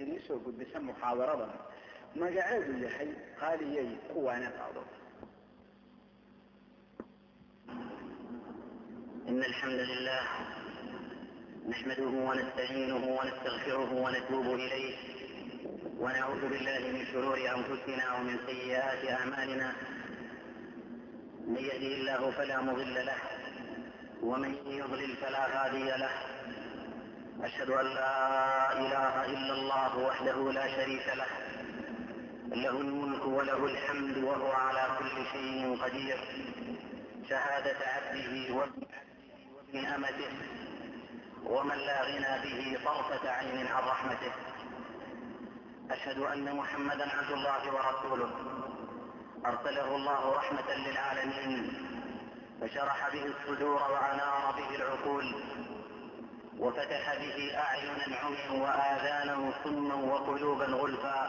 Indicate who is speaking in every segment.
Speaker 1: idin soo gudbisa muxaadaradan magaceedu yahay qaaliyay kuwaana qaado
Speaker 2: إن الحمد لله نحمده ونستعينه ونستغفره ونتوب إليه ونعوذ بالله من شرور أنفسنا ومن سيئات أعمالنا من يهده الله فلا مضل له ومن يضلل فلا هادي له أشهد أن لا إله إلا الله وحده لا شريك له له الملك وله الحمد وهو على كل شيء قدير شهادة عبده وابن أمته ومن لا غنى به طرفة عين عن رحمته أشهد أن محمدا عبد الله ورسوله أرسله الله رحمة للعالمين وشرح به الصدور وأنار به العقول وفتح به أعينا عميا وآذانا صما وقلوبا غلفا.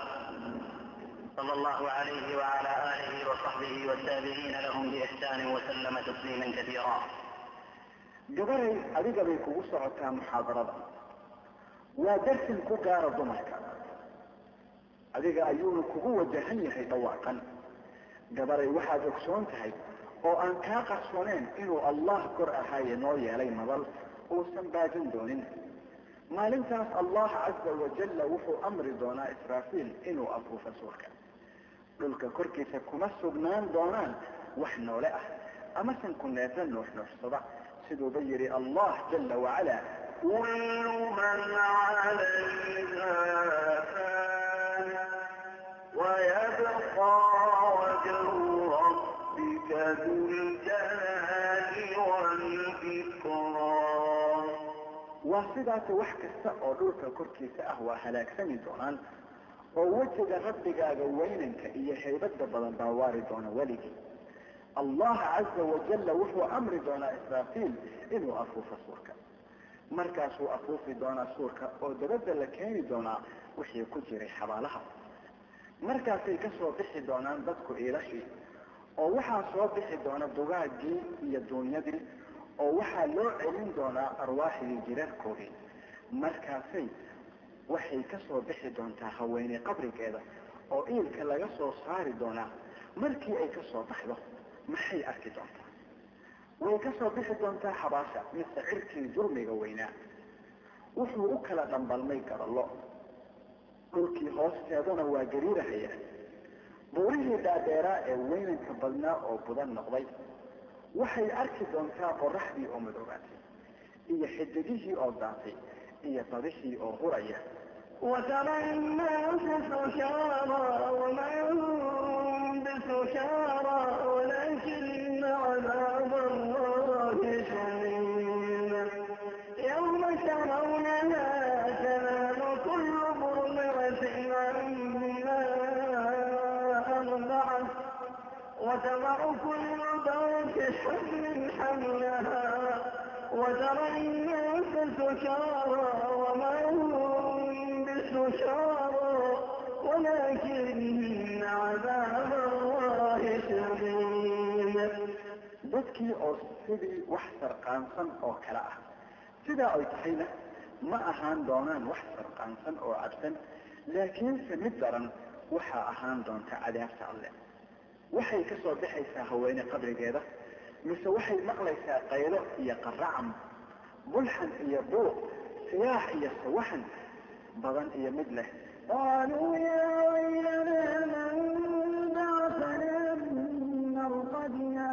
Speaker 2: صلى الله عليه وعلى آله وصحبه والتابعين لهم بإحسان وسلم تسليما كثيرا.
Speaker 1: gabaray adiga bay kugu socotaa muxaadarada waa darsin ku gaara dumarka adiga ayuuna kugu wajahan yahay dhawaaqan gabaray waxaad ogsoon tahay oo aan kaa qarsooneen inuu allah kor ahaaye noo yeelay madal uusan baajin doonin maalintaas allah caza wajalla wuxuu amri doonaa israafiil inuu afuufo suurka dhulka korkiisa kuma sugnaan doonaan wax noole ah amasan ku neefla nuuxnuuxsada siduuba yidhi allah jala wacala
Speaker 2: كل من عليها فان ويبقى وجه ربك
Speaker 1: waa sidaas wax kasta oo dhulka korkiisa ah waa halaagsami doonaan oo wejiga rabbigaaga weynanka iyo haybada badan baa waari doona weligii. Allah caza wajalla wuxuu amri doonaa israafiil inuu afuufo suurka. Markaasuu afuufi doonaa suurka oo dabadda la keeni doonaa wixii ku jiray xabaalaha. Markaasay ka soo bixi doonaan dadku iilashii oo waxaa soo bixi doona dugaagii iyo duunyadii oo waxaa loo celin doonaa arwaaxdii jiraarkoodii markaasay waxay ka soo bixi doontaa haweeney qabrigeeda oo iilka laga soo saari doonaa. Markii ay ka soo baxdo maxay arki doontaa? Way ka soo bixi doontaa xabaasha mise cirkii jurmiga weynaa. Wuxuu u kala dhambalmay garallo dhulkii hoosteedana waa gariirahaya buurihii dhaadheeraa ee weynanka badnaa oo budan noqday waxay arki doontaa qoraxdii oo madoobaatay iyo xidigihii oo daatay iyo badixii oo huraya
Speaker 2: وترى الناس سكارى وما هم بسكارى ولكن وتضع كل ذات حمل حملها وترى الناس سكارى وما هم بسكارى ولكن عذاب الله شديد.
Speaker 1: dadkii oo sidii wax sarqaansan oo kale ah sidaa ay tahayna ma ahaan doonaan wax sarqaansan oo cadsan laakiinse mid daran waxaa ahaan doonta cadaabta alleh waxay ka soo baxaysaa haweene qabrigeeda mise waxay maqlaysaa qaylo iyo qaracam bulxan iyo buuq siyaax iyo sawaxan badan iyo mid leh
Speaker 2: قالوا يا ويلنا من بعثنا من مرقدنا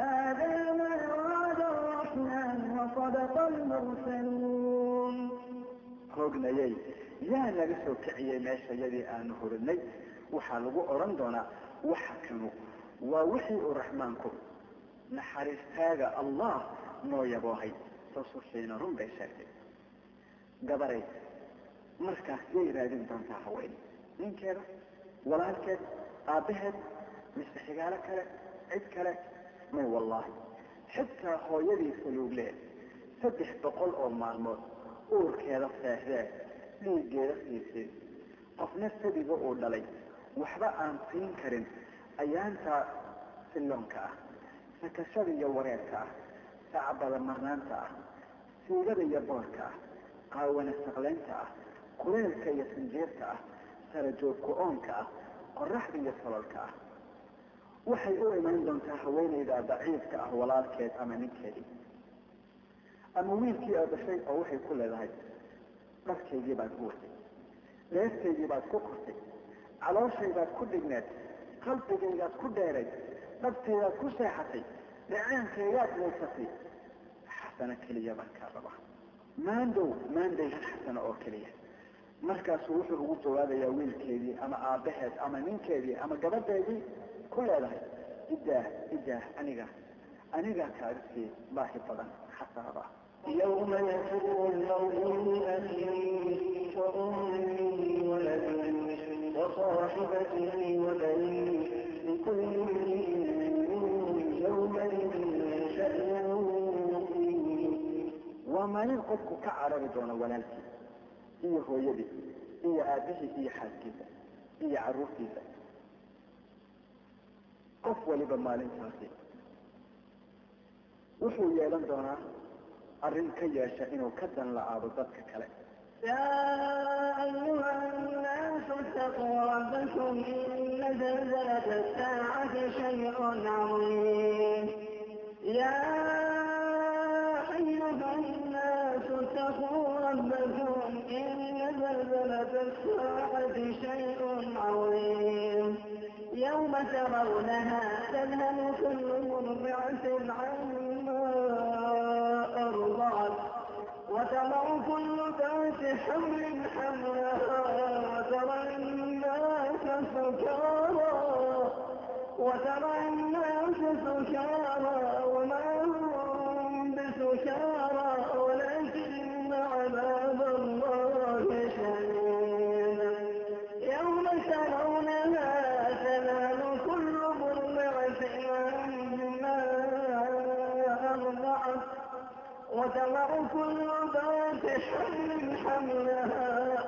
Speaker 2: هذا ما وعد الرحمن وصدق المرسلون
Speaker 1: hoognayay yaa naga soo kiciyey meeshayadii aanu hurinay waxaa lagu odhan doonaa waxa kanu waa wixii uu raxmaanku naxariistaaga allah noo yaboohay rasushiina run bay sheegtay. Gabaray markaas yay raadin doontaa haween. Ninkeeda walaalkeed aabbaheed mise xigaalo kale cid kale? May wallaahi xitaa hooyadii saluuglee saddex boqol oo maalmood uurkeeda seexdee dhiiggeeda siisay qofna sadiga uu dhalay waxba aan siin karin ayaantaa silloonka ah sakashada iyo wareerka ah sacbada marnaanta ah siigada iyo boorka ah qaawana saqlaynta ah kuleelka iyo sinjiirta ah sarajoog ku-oonka ah qoraxda iyo sololka ah. Waxay u iman doontaa haweenayda daciifka ah walaalkeed ama ninkeedii ama wiilkii oo dhashay oo waxay ku leedahay dharkaygii baad ku watay leeftaydii baad ku kortay calooshaydaad ku dhigneed qalbigaygaad ku dheeray dhabtaydaad ku seexatay dhacaankaygaad waysatay xasano keliya baan kaa rabaa maandow maandayhan xasano oo keliya. Markaasuu wuxuu ugu jawaabayaa wiilkeedii ama aabbaheed ama ninkeedii ama gabadheedii ku leedahay idaah idaah aniga anigaa kaaga baahi badan
Speaker 3: xasaaba yma yafir lmawlina wamii walad وصاحبته وبنيه لكل امرئ منهم يومئذ شأن
Speaker 1: waa maalin qofku ka carari doono walaalkii iyo hooyadii iyo aabihii iyo xaaskiisa iyo caruurtiisa qof waliba maalintaasi wuxuu yeelan doonaa arrin ka yeesha inuu ka dan la-aado dadka kale
Speaker 3: يا أيها الناس اتقوا ربكم إن زلزلة الساعة شيء عظيم يا أيها الناس اتقوا ربكم إن زلزلة الساعة شيء عظيم يوم ترونها تذهل كل مرضعة عما أرضعت وتضع كل بنت حمل حملها وترى الناس سكارى وترى الناس سكارى وما هم بسكارى ولا وتضع كل ذات حمل حملها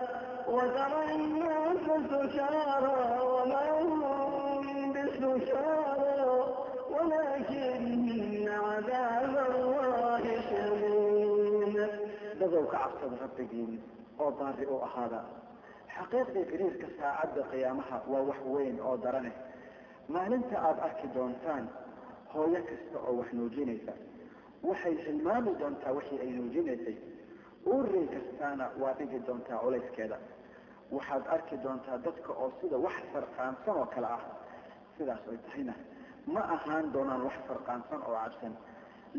Speaker 3: وترى الناس سكارى وما هم بسكارى ولكن عذاب الله شديد.
Speaker 1: dadowka cabsada rabbigiin oo baari u ahaada xaqiiqii gariirka saacadda qiyaamaha waa wax weyn oo darane maalinta aada arki doontaan hooyo kasta oo wax nuujinaysa waxay hilmaami doontaa wixii ay nuujinaysay. Uurey kastaana waa dhigi doontaa culayskeeda waxaad arki doontaa dadka oo sida wax farqaansan oo kale ah. Sidaas ay tahayna. Ma ahaan doonaan wax farqaansan oo cabsan.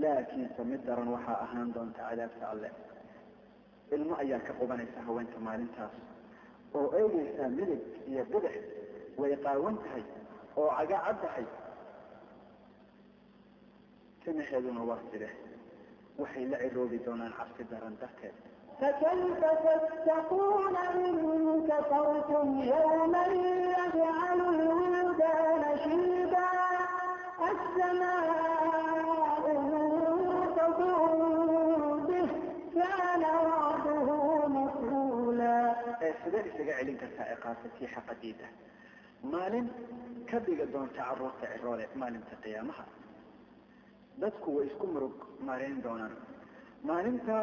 Speaker 1: Laakiinse mid daran waxaa ahaan doonta cadaabta alle. Ilmo ayaa ka qubanaysa haweenta maalintaas. Oo eegaysaa midig iyo bidix way qaawan tahay. Oo caga caddahay sanaheeduna waa side waxay la ciroobi doonaan cabsi daran darteed.
Speaker 3: فكيف تتقون إن كفرتم يوما يجعل الولدان شيبا السماء منفطر به كان وعده مفعولا
Speaker 1: سداد isaga celin kartaa iqaasatii xaqadiida maalin ka dhiga doonta carruurta ciroole maalinta qiyaamaha dadku way isku murug maarayn doonaan. Maalinta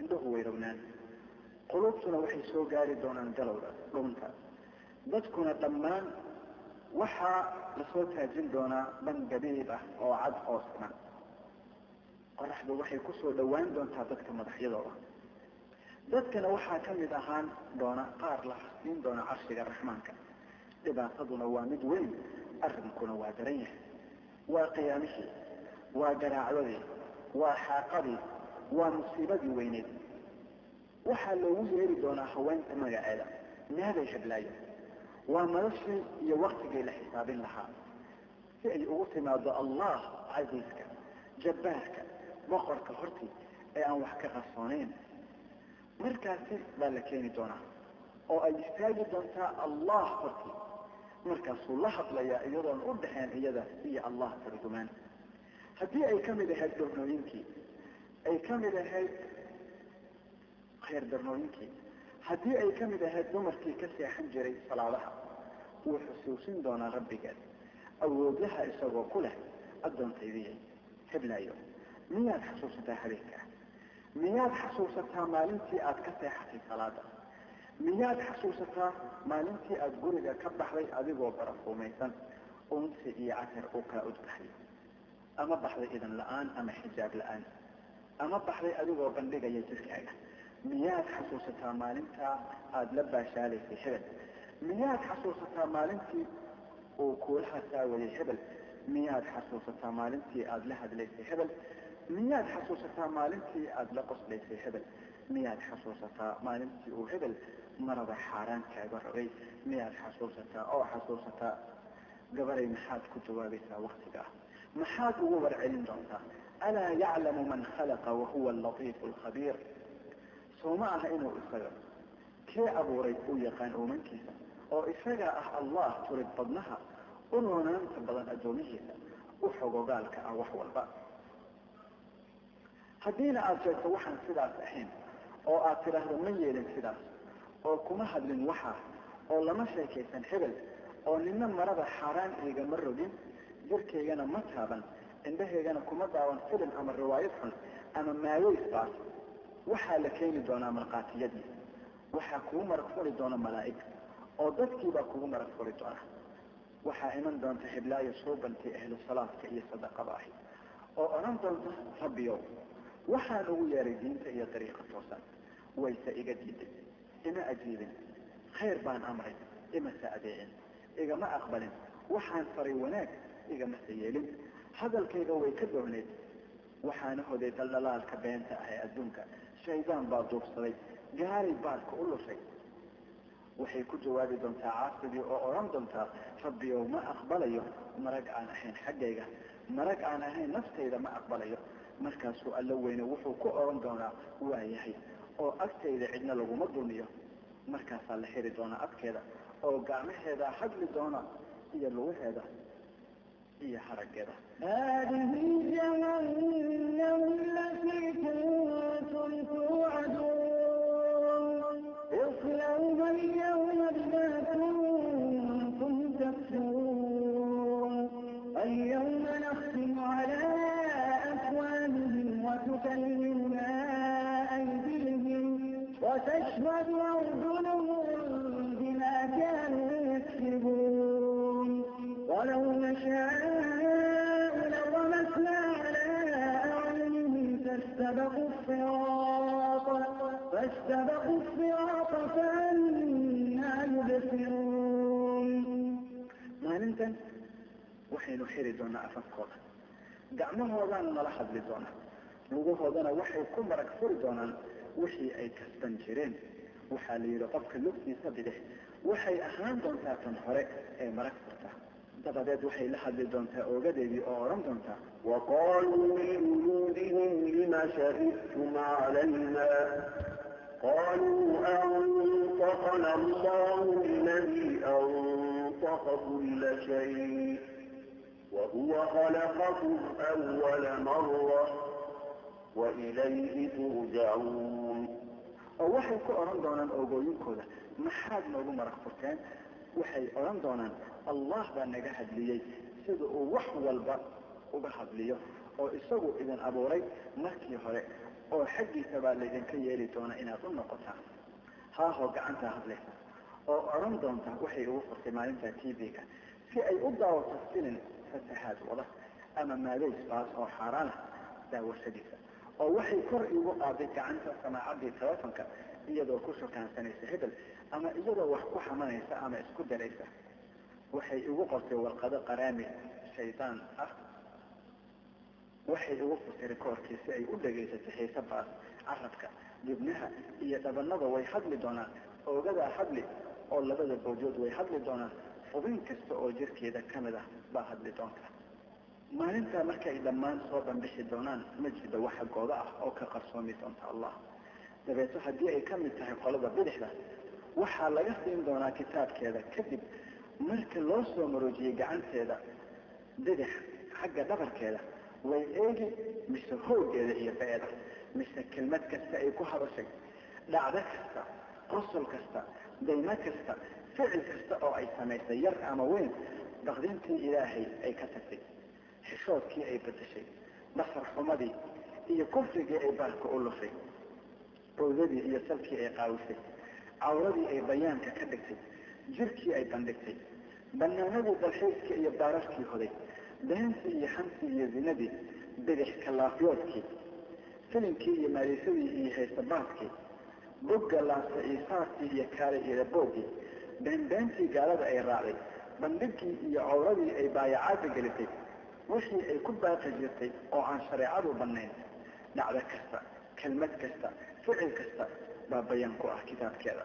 Speaker 1: indhuhu way rognaan. Qulubtuna waxay soo gaari doonaan galowda dhunta dadkuna dhammaan waxaa la soo taajin doonaa dhan gabiib ah oo cad oo siman. Qoraxdu waxay ku soo dhowaan doontaa dadka madaxyadooda. Dadkana waxaa ka mid ahaan doona qaar la siin doona carshiga raxmaanka. Dhibaataduna waa mid weyn arrinkuna waa daran yahay. Waa qiyaamihii waa garaacdadii waa xaaqadii waa musiibadii weyneed. Waxaa loogu yeeri doonaa haweenta magaceeda meeday heblaayo waa noloshii iyo waktigii la xisaabin lahaa. Si ay ugu timaado allah casiiska jabbaarka boqorka hortii ee aan wax ka qarsoonayn markaasi baa la keeni doonaa oo ay istaagi doontaa allah hortii. Markaasuu la hadlayaa iyadoon u dhaxeen iyada iyo allah tarjumaan haddii ay ka mid ahayd darnooyinkii ay ka mid ahayd khayr darnooyinkii haddii ay ka mid ahayd dumarkii ka seexan jiray salaadaha wuu xusuusin doonaa rabbigeed awoodlaha isagoo ku leh addoontaydiya heblaayo miyaad xasuusataa habeenkaa miyaad xasuusataa maalintii aad ka seexatay salaada miyaad xasuusataa maalintii aada guriga ka baxday adigoo barafuumaysan unsi iyo casar uu kaa udbaxay ama baxday idan la'aan ama xijaab la'aan. Ama baxday adigoo bandhigaya jirkaaga. Miyaad xasuusataa maalintaa aada la baashaalaysay hebel? Miyaad xasuusataa maalintii uu kuula hasaawayay hebel? Miyaad xasuusataa maalintii aada la hadlaysay hebel? Miyaad xasuusataa maalintii aada la qoslaysay hebel? Miyaad xasuusataa maalintii uu hebel marada xaaraan kaaga rogay? Miyaad xasuusataa oo xasuusataa gabaray maxaad ku jawaabaysaa waktiga ah maxaad ugu warcelin doontaa? Alaa yaclamu man khalaqa wahuwa allatiifu alkhabiir soo ma aha inuu isaga kee abuuray u yaqaan uumankiisa oo isagaa ah allah turid badnaha u roonaanta badan addoomihiisa u xogogaalka ah wax walba. Haddiina aada sheegto waxaan sidaas ahayn oo aad tidhaahdo ma yeelin sidaas oo kuma hadlin waxaa oo lama sheekaysan hebel oo nina marada xaaraan igama rogin jirkaygana ma taaban indhahaygana kuma daawan filim ama riwaayad xun ama maaweysbaas waxaa la keeni doonaa markhaatiyadii. Waxaa kugu marag furi doona malaa'ig oo dadkiibaa kugu marag furi doona. Waxaa iman doonta hiblaayo suubantii ahlu salaadka iyo sadaqada ahi oo odhan doonta rabbiyow waxaan ugu yeeray diinta iyo dariiqa toosan. Wayse iga diiday ima ajiibin khayr baan amray imase adeecin igama aqbalin. Waxaan faray wanaag igamase yeelin? Hadalkayga way ka dooneed waxaana hoday daldhalaalka beenta ah ee adduunka. Shaydaan baa duubsaday. Gaaray baadka u lushay. Waxay ku jawaabi doontaa caasigii oo odhan doontaa rabbiyow ma aqbalayo? Marag aan ahayn xaggayga. Marag aan ahayn naftayda ma aqbalayo. Markaasuu alla weyne wuxuu ku odhan doonaa waa yahay. Oo agtayda cidna laguma dulmiyo. Markaasaa la xiri doonaa adkeeda oo gacmaheeda hadli doona iyo lugaheeda iyo
Speaker 3: xarageeda اليوم نختم على أفوالهم وتكلمنا أيديهم وتشهد أرجلهم بما كانوا يكسبون ولو نشاء فاستبقوا الصراط فاستبقوا الصراط فأنا يبصرون.
Speaker 1: maalintan waxaynu xiri doonaa afafkooda gacmahoodaana nala hadli doonaa lugahoodana waxay ku marag furi doonaan wixii ay kasban jireen waxaa la yidhi qofka lugtiisa bidix waxay ahaan doontaa tan hore ee marag furta dabadeed waxay la hadli doontaa oogadeedii oo odhan doontaa
Speaker 4: وقالوا لجلودهم لم شهدتم علينا قالوا أنطقنا الله الذي أنطق كل شيء وهو خلقكم أول مرة وإليه ترجعون
Speaker 1: oo waxay ku odhan doonaan oogooyinkooda maxaad noogu marag furteen waxay odhan doonaan allah baa naga hadliyey sida uu wax walba uga hadliyo oo isagu idin abuuray markii hore oo xaggiisa baa laydinka yeeli doona inaad u noqotaan haahoo gacantaa hadlaysa oo odhan doonta waxay ugu furtay maalinta v-ga. Si ay u daawato filin fasahaad wada ama maadays baas oo xaaraan ah daawashadiisa oo waxay kor igu qaaday gacanta samaacadii telefonka iyadoo ku shukaansanaysa hebel ama iyadoo wax ku xamanaysa ama isku daraysa waxay igu qortay warqado qaraami shaydaan ah. Waxay igu furtay rikoorkii si ay u dhagaysato xiise carabka dibnaha iyo dhabanada way hadli doonaan. Oogadaa hadli oo labada boojood way hadli doonaan. Xubin kasta oo jirkeeda ka mid ah baa hadli doonta. Maalintaa markay dhammaan soo dhanbixi doonaan ma jirdo wax xaggooda ah oo ka qarsoomi doonta allah. Dabeeto haddii ay ka mid tahay qolada bidixda waxaa laga siin doonaa kitaabkeeda kadib marka loo soo maroojiyey gacanteeda. Bidix xagga dhabarkeeda. Way eegi mise hoogeeda iyo beeda mise kelmad kasta ay ku hadashay dhacdo kasta qosol kasta daymo kasta ficil kasta oo ay samaysay yar ama weyn baqdintii ilaahay ay ka tagtay. Xishoodkii ay bedeshay basar xumadii iyo kufrigii ay baarka u lushay owdadii iyo salkii ay qaawisay cawradii ay bayaanka ka dhigtay jirkii ay bandhigtay. Banaanadii dalxiiskii iyo baararkii hoday beentii iyo xamtii iyo zinadii bidix kalaafyoodkii filinkii iyo maalisadii iyo haysabaadkii bogga laasta iyo saartii iyo kaale iyo boogii beenbeentii gaalada ay raacday bandhigii iyo cawradii ay baayacaada gelisay wixii ay ku baaqi jirtay oo aan shareecadu bannayn. Dhacdo kasta kelmad kasta ficil kasta baa bayaan ku ah kitaabkeeda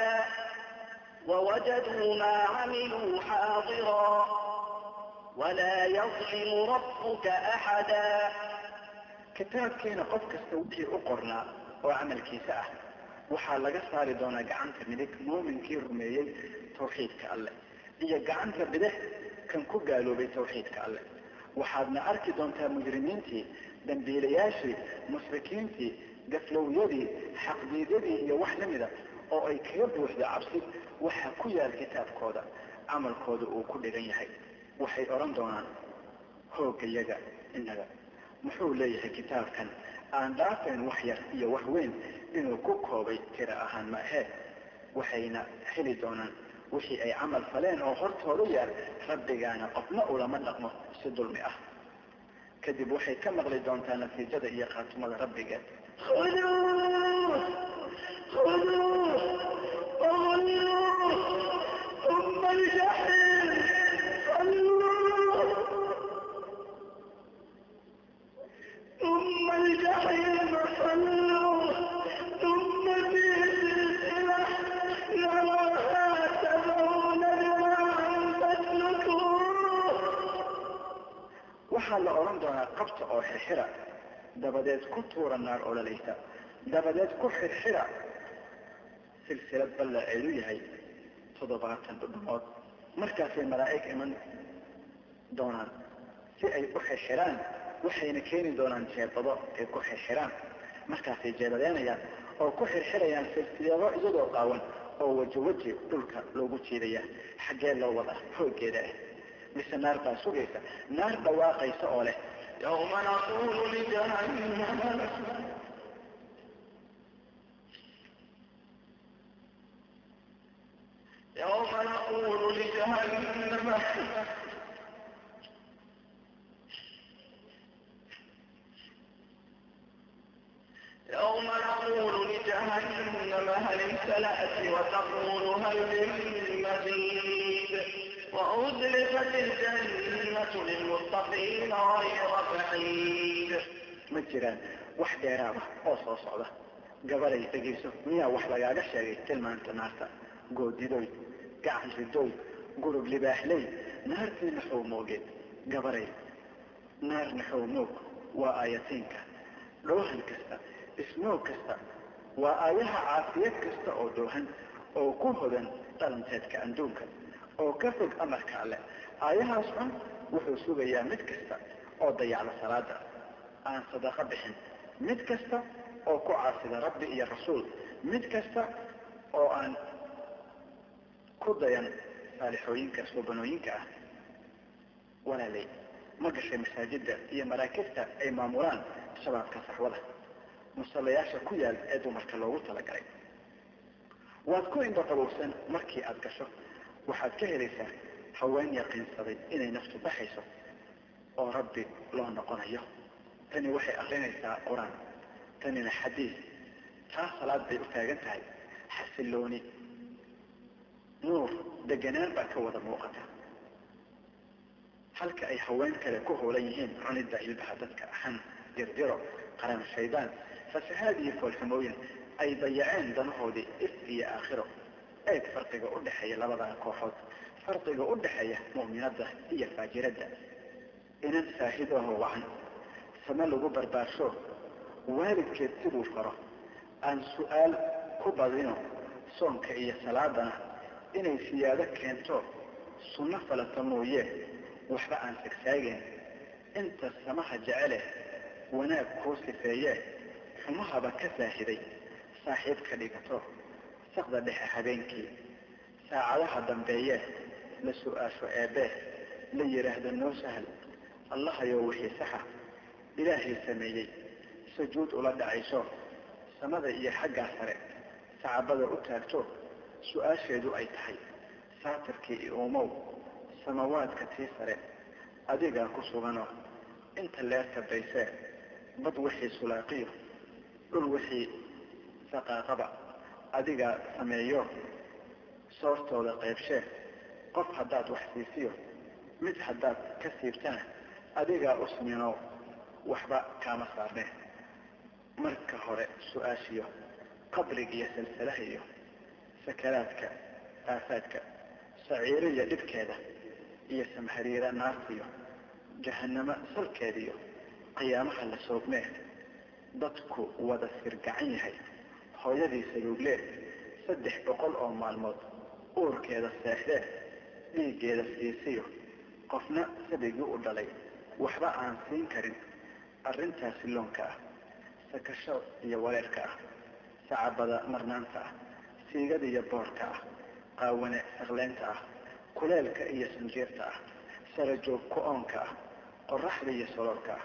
Speaker 5: ووجدوا ما عملوا حاضرا ولا يظلم ربك أحدا.
Speaker 1: kitaabkeena qof kasta wixii u qornaa oo camalkiisa ah waxaa laga saari doonaa gacanta midig muuminkii rumeeyey tawxiidka alleh iyo gacanta bidix kan ku gaaloobay tawxiidka alleh waxaadna arki doontaa mujrimiintii dambiilayaashii mushrikiintii gaflowyadii xaqdiidyadii iyo wax la mida oo ay kaga buuxdo cabsi waxaa ku yaal kitaabkooda camalkooda uu ku dhigan yahay. Waxay odhan doonaan hoogayaga innaga. Muxuu leeyahay kitaabkan aan dhaafayn wax yar iyo wax weyn inuu ku koobay tira ahaan ma ahee waxayna heli doonaan wixii ay camal faleen oo hortooda yaal rabbigaana qofna ulama dhaqmo si dulmi ah. Kadib waxay ka maqli doontaa natiijada iyo khaatumada rabbigeed
Speaker 5: خذوه
Speaker 1: la odhan doonaa qabta oo xirxira dabadeed ku tuura naar ololaysa dabadeed ku xirxira silsilad balla ceelu yahay toddobaatan dhudhumood markaasay malaa'ig iman doonaan si ay u xirxiraan waxayna keeni doonaan jeebado ay ku xirxiraan markaasay jeebadeenayaan oo ku xirxirayaan silsilado iyagoo qaawan oo wajiwaji dhulka loogu jiidaya xaggee loo wada hoogeeda ah. Mise naar baa sugaysa naar dhawaaqaysa oo leh
Speaker 5: yawma naquulu lijahannama من مزيد وأزلفت الجنة للمتقين غير بعيد
Speaker 1: ma jiraan wax dheeraada oo soo socda gabaday dhegayso miyaa wax lagaaga sheegay tilmaanta naarta goodidoy gacan ridoy gurub libaaxley naartii naxow moogeed gabaray naar naxow moog waa aayatiinka dhoohan kasta ismoog kasta waa aayaha caafiyad kasta oo dhoohan oo ku hodan dhalanteedka adduunka oo ka fog amarka alle. Aayahaas xun wuxuu sugayaa mid kasta oo dayacda salaada aan sadaqo bixin. Mid kasta oo ku caasida rabbi iyo rasuul. Mid kasta oo aan ku dayan saalixooyinka suubanooyinka ah. Walaalay ma gashay masaajida iyo maraakibta ay maamulaan shabaabka saxwada? Musallayaasha ku yaal ee dumarka loogu talagalay waad ku indhaqabowsan markii aada gasho. Waxaad ka helaysaa haween yaqiinsaday inay naftu baxayso oo rabbi loo noqonayo. Tani waxay akrinaysaa qur'aan. Tanina xadiis. Taa salaad bay u taagan tahay. Xasilooni. Nuur deganaan baa ka wada muuqata. Halka ay haween kale ku hoolan yihiin cunidda hilbaha dadka ahaan dirdiro qaran shaydaan fasahaad iyo foolxumooyin ay dayaceen danahoodii if iyo aakhiro. Eeg farqiga u dhexeeya labadaa kooxood farqiga u dhexeeya mu'minadda iyo faajiradda. Inan saahidaho wacan same lagu barbaarsho waalidkeed siduu faro. Aan su'aal ku badino soonka iyo salaadana inay siyaado keento sunno falata mooye waxba aan sagsaageen inta samaha jecele wanaag kuu sifeeye xumahaba ka saahiday saaxiib ka dhigato saqda dhexe habeenkii. Saacadaha dambeeye la su'aasho eebbe la yidhaahdo noo sahal allahayow wixii saxa. Ilaahay sameeyey. Sujuud ula dhacayso. Samada iyo xaggaa sare sacabada u taagto su'aasheedu ay tahay. Saatirkii iuumow samawaadka tii sare adigaa ku sugano. Inta leerta baysee bad wixii sulaaqiyo dhul wixii saqaaqaba adigaa sameeyo soortooda qaybshee qof haddaad wax siisiyo mid haddaad ka siibtana adigaa usmino waxba kaama saarne. Marka hore su'aashiyo qabriga iyo salsalaha iyo sakaraadka aafaadka saciiriya dhibkeeda iyo samhariira naartiyo jahanamo salkeediyo qiyaamaha la soogmee dadku wada sirgacan yahay hooyadii saluuglee saddex boqol oo maalmood uurkeeda seexdee dhiiggeeda siisiyo qofna sabigii u dhalay. Waxba aan siin karin. Arrintaasi loonka ah sakasho iyo wareerka ah sacabada marnaanta ah siigada iyo boorka ah qaawane saqleynta ah kuleelka iyo sanjeerta ah sarajoog ku-oonka ah qoraxda iyo soloolka ah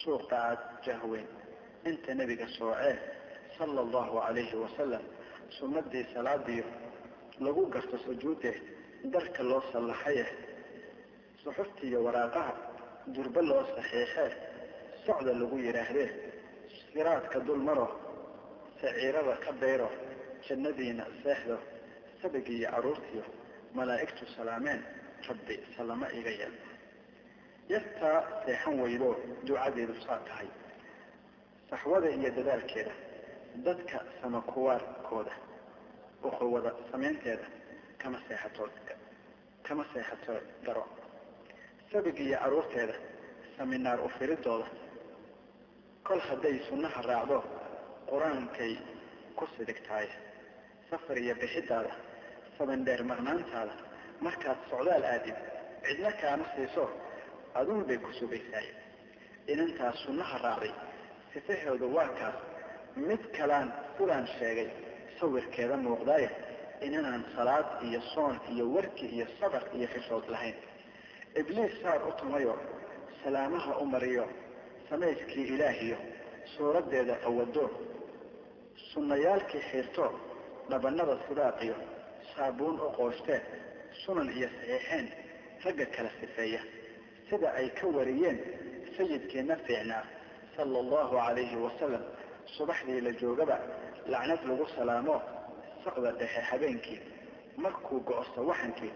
Speaker 1: suuqa aad jahweyn inta nebiga soocee sala allahu calayhi wasalam sunnadii salaadiyo lagu garto sujuudee darka loo sallaxaye suxuftiiyo waraaqaha durbe loo saxiixee socda lagu yidhaahdee siraadka dul maro saciirada ka bayro jannadiina seexdo sabigiiyo carruurtiyo malaa'igtu salaameen rabbi salamo iga yeel. Yartaa seexan weydo ducadeedu saa tahay saxwada iyo dadaalkeeda dadka samakuwaarkooda uquwada samaynteeda kama seexato kama seexato daro. Sabiga iyo carruurteeda saminaar u firidooda. Kol hadday sunnaha raacdo qur'aankay ku sidigtahay safar iyo bixidaada sabandheer marnaantaada markaad socdaal aadid cidna kaama siiso aduun bay ku sugaysaay. Inantaas sunnaha raacday sifahooda waa kaas mid kalaan sidaan sheegay sawirkeeda muuqdaaye inanaan salaad iyo soon iyo warki iyo sabar iyo xishood lahayn. Ibliis saar u tumayo salaamaha u mariyo samayskii ilaahiyo suuraddeeda qawado sunnayaalkii xiirto dhabanada sidaaqiyo saabuun u qoostee sunan iyo saxiixeen ragga kala sifeeya. Sida ay ka wariyeen sayidkeenna fiicnaa sala allahu calayhi wasalam subaxdii la joogaba lacnad lagu salaamo saqda dhexe habeenkii markuu go-osto waxankii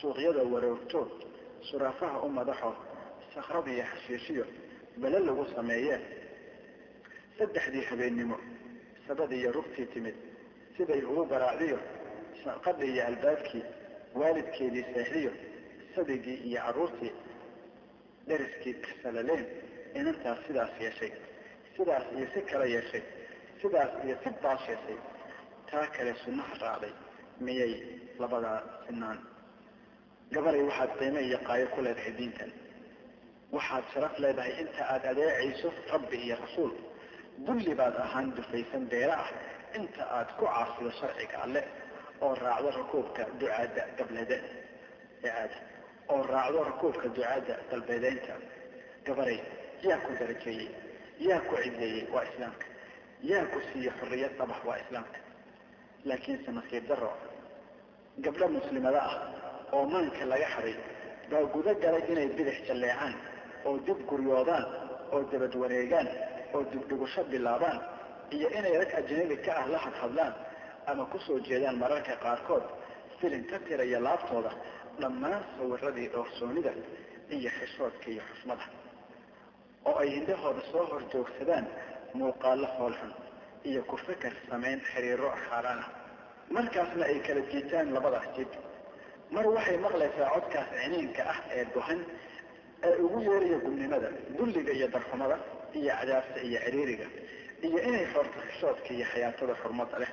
Speaker 1: suuqyada waroogto suraafaha u madaxo sakradiiyo xashiishiyo bele lagu sameeyee saddexdii habeennimo sabadiiyo rugtii timid siday ugu garaacdiyo sanqadhi iyo albaabkii waalidkeedii seexdiyo sadigii iyo carruurtii deriskii kasalaleen inantaas sidaas yeeshay sidaas iyo si kala yeeshay sidaas iyo si baas yeeshay taa kale sunnaha raacday miyay labadaa sinaan gabaday waxaad qiime iyo qaayo ku leedahay diintan. Waxaad sharaf leedahay inta aada adeecayso rabbi iyo rasuul. Dulli baad ahaan dufaysan beera ah inta aad ku caasido sharciga alle oo raacdo rakuubka ducaadda gablede ee oo raacdo rakuubka ducaadda dalbeedeynta gabaray yaa ku darajeeyey yaa ku cideeyey waa islaamka yaa ku siiyey xorriyad dhabax waa islaamka. Laakiinse nasiib daro gabdho muslimada ah oo maanka laga xaday baa gudo galay inay bidix jalleecaan oo dib guryoodaan oo dabad wareegaan oo dibdhigusho bilaabaan iyo inay rag ajnabi ka ah la hadhadlaan ama ku soo jeedaan mararka qaarkood filin ka tiraya laabtooda dhammaan sawiradii dhoorsoonida iyo xishoodka iyo xusmada oo ay hindahooda soo hor joogsadaan muuqaalo foolxun iyo ku fikar samayn xiriiro xaaraan ah. Markaasna ay kala jiitaan labadaas jid. Mar waxay maqlaysaa codkaas ciniinka ah ee gohan ee ugu yeeraya gubnimada dulliga iyo darxumada iyo cadaabta iyo ciriiriga iyo inay xoorto xishoodka iyo xayaatada xurmada leh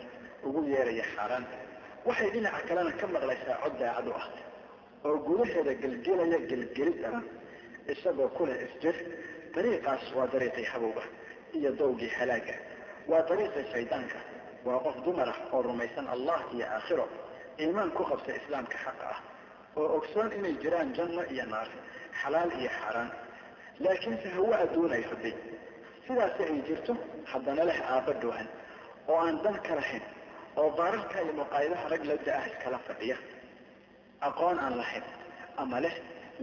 Speaker 1: ugu yeeraya xaaraan. Waxay dhinaca kalena ka maqlaysaa cod daacad u ah oo gudaheeda gelgelaya gelgelid daran isagoo kuleh isjir dariiqaas waa dariiqii habowga iyo dowgii halaaga. Waa dariiqii shaydaanka waa qof dumar ah oo rumaysan allah iyo aakhiro. Iimaan ku qabta islaamka xaqa ah oo ogsoon inay jiraan janno iyo naar xalaal iyo xaaraan laakiinse hawa adduunay rabay sidaasi ay jirto haddana leh aabba dhoohan oo aan dan ka lahayn oo baararka iyo muqaayadaha rag la da'ah iskala fadhiya. Aqoon aan lahayn ama leh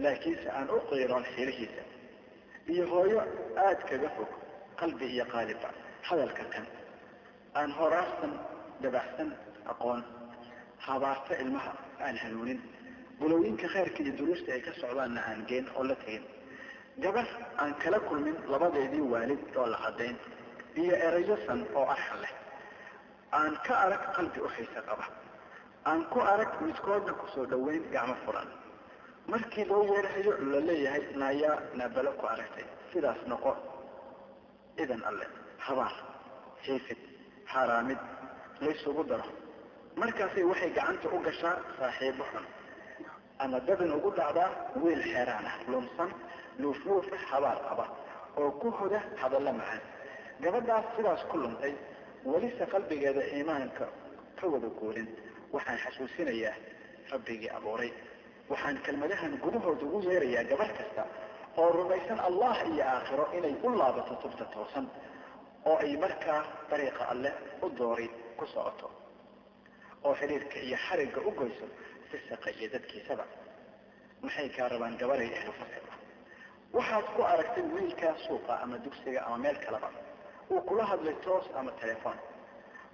Speaker 1: laakiinse aan u qiiroon xilihiisa iyo hooyo aada kaga fog qalbi iyo qaaliba hadalka kan aan horaarsan dabaxsan aqoon habaarta ilmaha aan hanuunin bulooyinka khayrka iyo duruusta ay ka socdaanna aan geen oo la tegin gabar aan kala kulmin labadeedii waalid oo la caddayn iyo erayo san oo arxan leh aan ka arag qalbi u xiise qaba aan ku arag midkoodna ku soo dhoweyn gacmo furan markii loo yeerahayo la leeyahay naayaa naabalo ku aragtay. Sidaas noqo. Idan alle habaar xiifid xaaraamid laysugu daro. Markaasay waxay gacanta u gashaa saaxiibo xun. Ama dabin ugu dhacdaa wiil xeeraan ah lumsan luufluufa habaar qaba oo ku hoda hadallo macaan. Gabadhaas sidaas ku luntay welise qalbigeeda iimaanka ka wada guulin waxaan xasuusinayaa rabbigii abuuray waxaan kelmadahan gudahooda ugu yeerayaa gabar kasta oo rumaysan allah iyo aakhiro inay u laabato tubta toosan oo ay markaa dariiqa alleh u doori ku socoto oo xidhiirka iyo xarigga u goyso fisaqa iyo dadkiisaba. Maxay kaa rabaan gabaray ahlu fasir waxaad ku aragtay wiilkaa suuqa ama dugsiga ama meel kaleba. Uu kula hadlay toos ama telefoon.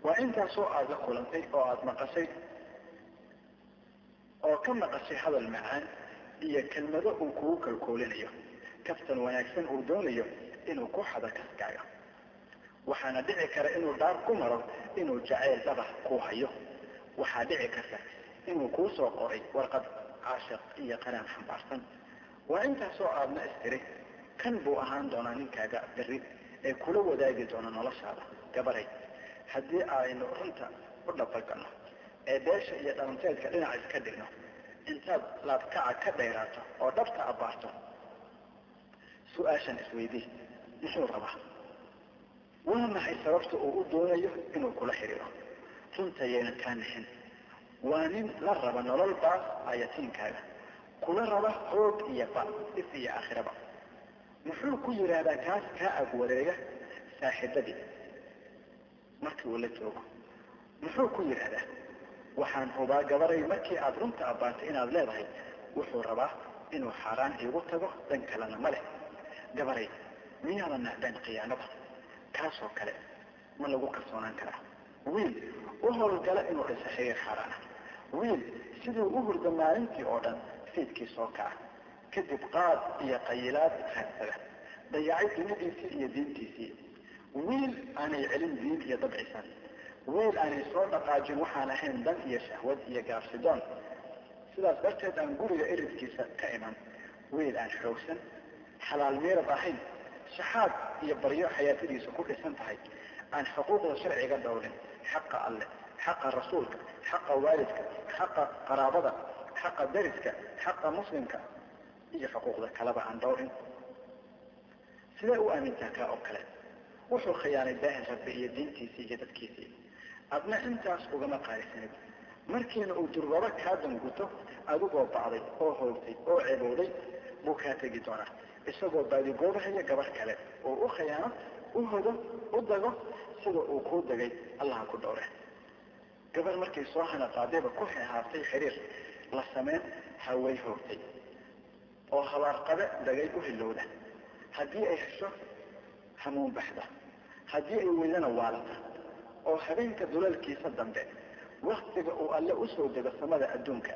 Speaker 1: Waa intaasoo aada la kulantay oo aada maqashay oo ka maqashay hadal macaan iyo kelmado uu kugu kalkoolinayo. Kaftan wanaagsan uu doonayo inuu ku xado kaskaaga waxaana dhici kara inuu dhaar ku maro inuu jacayl dhabax ku hayo. Waxaa dhici karta inuu kuu soo qoray warqad caashiq iyo qaraan xambaarsan. Waa intaasoo aadna istiri kan buu ahaan doonaa ninkaaga berri ee kula wadaagi doona noloshaada gabaray. Haddii aynu runta u dhabagano ee beesha iyo dhalanteedka dhinac iska dhigno. Intaad laabkaca ka dheeraato oo dhabta abbaarto su'aashan isweydii muxuu rabaa waa maxay sababta uu u doonayo inuu kula xidhiiro runtayayna kaa nixin waa nin la raba nolol baas ayatiinkaaga. Kula raba hoog iyo ba if iyo aakhiraba. Muxuu ku yidhaahdaa kaas kaa ag wareega? Saaxiibadii. Markii uu la joogo. Muxuu ku yidhaahdaa waxaan hubaa gabaray markii aada runta abbaantay inaad leedahay wuxuu rabaa inuu xaaraan iigu tago dan kalena ma leh. Gabaray miyaadan nacdeen khiyaanada kaasoo kale ma lagu kalsoonaan karaa. Wiil u howlgala inuu dhisa xiriir xaaraana wiil siduu u hurda maalintii oo dhan fiidkii soo kaca. Kadib qaad iyo qayilaad haadsada dayacay dunidiisii iyo diintiisii. Wiil aanay celin diin iyo dabcisan wiil aanay soo dhaqaajin waxaan ahayn dan iyo shahwad iyo gaabsidoon sidaas darteed aan guriga eridkiisa ka iman. Wiil aan xoogsan xalaal meerad ahayn shaxaad iyo baryo xayaatadiisa ku dhisan tahay. Aan xuquuqda sharciga dhowrin xaqa alleh xaqa rasuulka xaqa waalidka xaqa qaraabada xaqa dariska xaqa muslimka iyo xuquuqda kaleba aan dhowrin. Sidee u aamintaa kaa oo kale? Wuxuu khiyaanay daahin rabbi iyo diintiisii iyo dadkiisii adna intaas ugama qaalisanid markiina uu durwabo kaa danguto adigoo bacday oo hoogtay oo ceebowday buu kaa tegi doonaa. Isagoo baadigoobahaya gabar kale oo u khiyaano u hodo u dago sida uu kuu dagay allaha ku dhowre. Gabar markay soo hana qaadayba ku haaftay xiriir la sameyn haway hoogtay oo habaarqabe dagay u hilowda haddii ay hesho hamuun baxda. Haddii ay weydana waalata oo habeenka dulalkiisa dambe waktiga uu alle u soo dego samada adduunka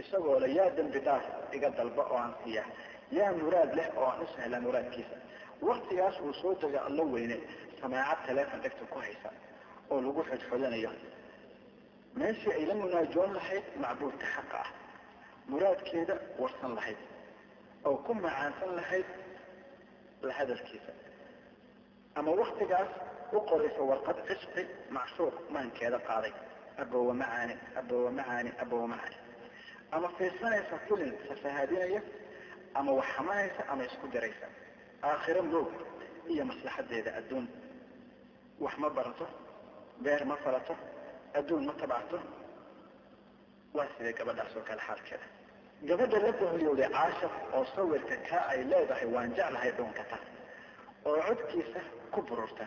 Speaker 1: isagoo le yaa dembi dhaaf iga dalba oo aan siiya yaa muraad leh oo aan u muraadkiisa. Waktigaas uu soo dego allo weyne samaacad taleefon dhegta ku haysa oo lagu xodxodanayo. Meeshii ay la munaajoon lahayd macbuudka xaqa ah. Muraadkeeda warsan lahayd oo ku macaansan lahayd la hadalkiisa. Ama waktigaas u qoraysa warqad cisqi macshuuq maankeeda qaaday. Abowa macaani abowa macaani abowa macaani ama fiirsanaysa filin fasahaadinaya ama wax xamanaysa ama isku diraysa. Aakhiro moog iyo maslaxadeeda adduun. Wax ma barato beer ma falato adduun ma tabacto waa sidee gabadhaas oo kale xaalkeeda. Gabadha la bahoyowday caashaq oo sawirka kaa ay leedahay waan jeclahay dhuunkata oo codkiisa ku bururta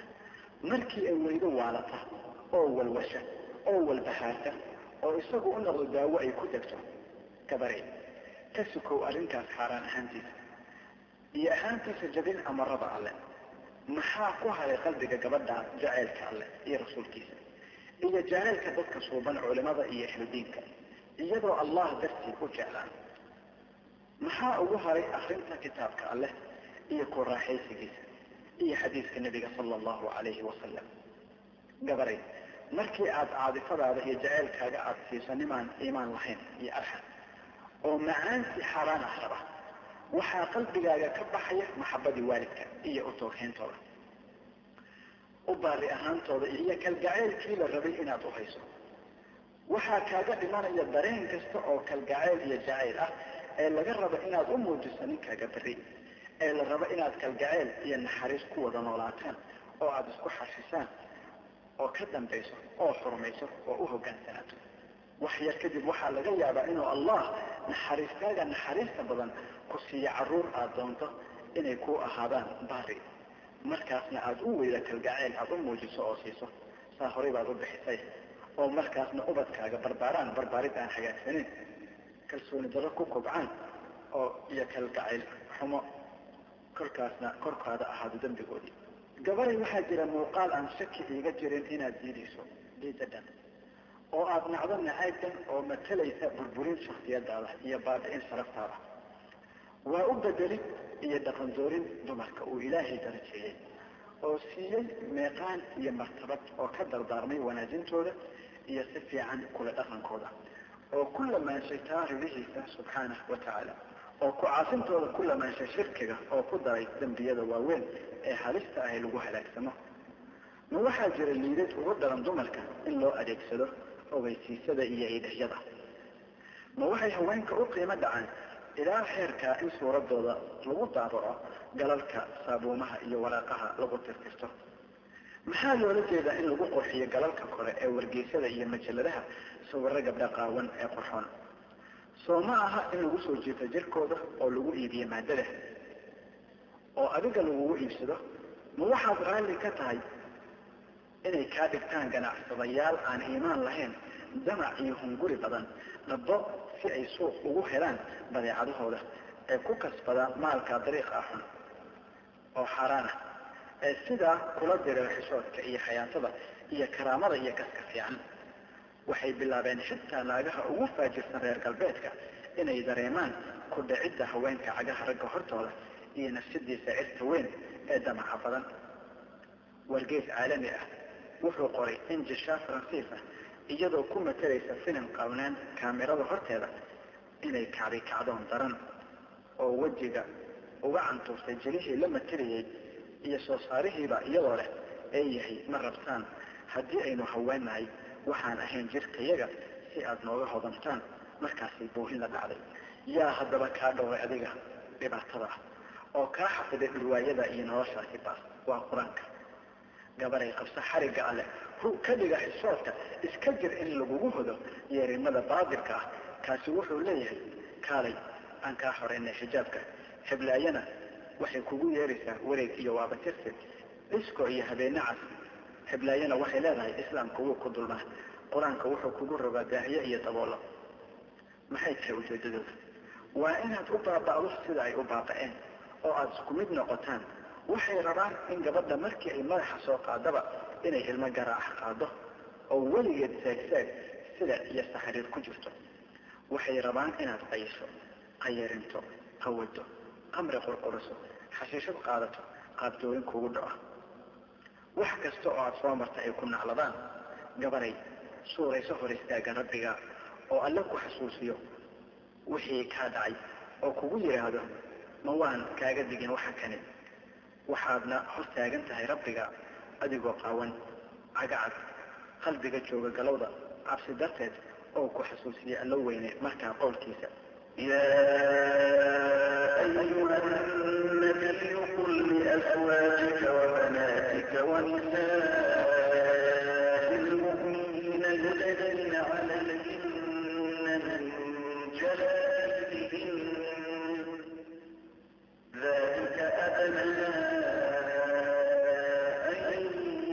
Speaker 1: markii ay weydo waalata oo walwasha oo walbahaarta oo isagu u noqdo daawo ay ku degto gabarey ka sukow arrintaas xaaraan ahaantiisa iyo ahaantiisa jabin amarada alle. Maxaa ku haray qalbiga gabadha jaceylka alleh iyo rasuulkiisa? Iyo jaceylka dadka suuban culimada iyo ahludiinka iyadoo allah dartii u jeclaan. Maxaa ugu haray akrinta kitaabka alleh iyo ku raaxaysigiisa iyo xadiiska nabiga sala allahu calayhi wasalam gabaray markii aada caadifadaada iyo jaceylkaaga aada siiso nimaan iimaan lahayn iyo arxan oo macaansi xaaraan ah raba waxaa qalbigaaga ka baxaya maxabadii waalidka iyo utoogeyntooda u baari ahaantooda iyo kalgaceylkii la rabay inaad u hayso. Waxaa kaaga dhimanaya dareen kasta oo kalgaceyl iyo jacayl ah ee laga rabo inaad u muujiso ninkaaga beri ee la rabo inaad kalgaceyl iyo naxariis ku wada noolaataan oo aada isku xashisaan oo ka dambayso oo xurmayso oo u hogaansanaato wax yar kadib waxaa laga yaabaa inuu allah naxariistaaga naxariista badan ku siiyo carruur aada doonto inay ku ahaadaan baari. Markaasna aada u weyda kalgaceyl aada u muujiso oo siiso saa horay baad u bixisay. Oo markaasna ubadkaaga barbaaraan barbaarid aan hagaagsaneyn kalsooni darro ku kobcaan oo iyo kalgacayl xumo korkaasna korkaada ahaado dembigoodii gabaray waxaa jira muuqaal aan shaki iiga jirin inaad diidayso diidadhan oo aada nacdo nacaybkan oo matalaysa burburin shaksiyadaada iyo baabi'in sharaftaada. Waa u bedelid iyo dhaqandoorin dumarka uu ilaahay darajeeyey oo siiyey meeqaan iyo martabad oo ka dardaarmay wanaajintooda iyo si fiican kula dhaqankooda oo ku lamaanshay taa ribihiisa subxaanahu wa tacaala oo ku caasintooda ku lamaanshay shirkiga oo ku daray dembiyada waaweyn ee halista ahy lagu halaagsamo. Ma waxaa jira liidad ugu dhalan dumarka in loo adeegsado ogeysiisada iyo iidhahyada ma waxay haweenka u qiimo dhacaan ilaa xeerkaa in suuradooda lagu daabaco galalka saabuumaha iyo waraaqaha lagu tirtirto. Maxaa loola jeedaa in lagu qurxiyo galalka kore ee wargeysyada iyo majaladaha sawiro gabdha qaawan ee qurxoon soo ma aha in lagu soo jiito jirkooda oo lagu iibiyo maadada oo adiga lagugu iibsado ma waxaad raalli ka tahay inay kaa dhigtaan ganacsadayaal aan iimaan lahayn damac iyo hunguri badan dhabo si ay suuq ugu helaan badeecadahooda ee ku kasbada maalka dariiqa xun oo xaaraan ah ee sidaa kula dira xishoodka iyo xayaatada iyo karaamada iyo kaska fiican waxay bilaabeen xitaa naagaha ugu faajirsan reer galbeedka inay dareemaan ku dhicidda haweenka cagaha ragga hortooda iyo nafsadiisa cirta weyn ee damaca badan. Wargeys caalami ah wuxuu qoray in jishaa faransiis ah iyadoo ku matalaysa filim qawnaan kaamirada horteeda inay kacday kacdoon daran oo wejiga uga cantuurtay jelihii la matalayay iyo soo saarihiiba iyadoo leh ee yahay ma rabtaan haddii aynu haweennahay waxaan ahayn jirkayaga si aada nooga hodantaan markaasay boohin la dhacday. Yaa haddaba kaa dhowray adiga dhibaatada ah oo kaa xafiday dhurwaayada iyo noloshaasi baas. Waa qur'aanka. Gabaray qabsa xarigga alleh hu ka dhiga xisoodka iska jir in lagugu hodo yeerimada baadirka ah. Kaasi wuxuu leeyahay kaalay aan kaa xoreynay xijaabka. Xiblaayana waxay kugu yeeraysaa wareeg iyo waabatirsi dhisko iyo habeene cas xiblaayana waxay leedahay islaamka wuu ku dulmaa qur'aanka wuxuu kugu rogaa daahiye iyo daboolo. Maxay tahay ujeedadooda? Waa inaad u baaba'do sida ay u baaba'een oo aada isku mid noqotaan. Waxay rabaan in gabadha markii ay madaxa soo qaadaba inay ilmo garaax qaado oo weligeed seegseeg sida iyo saxriir ku jirto. Waxay rabaan inaad qayso qayarinto qawado qamri qurquriso xashiishad qaadato qaabdooyin kugu dhaco wax kasta oo aada soo marta ay ku nacladaan gabanay suurayso hor istaaga rabbiga oo alla ku xusuusiyo wixii kaa dhacay oo kugu yidhaahdo ma waan kaaga digin waxa kani. Waxaadna hor taagan tahay rabbiga adigoo qaawan cagacad qalbiga jooga galowda cabsi darteed oo ku xasuusiye allo weyne markaa qowlkiisa.
Speaker 6: Yaa ayuha nabiyu qul liaswaajika wabanaa ونساء المؤمنين يدلن عليهن من جلائبهن ذلك أدنى أن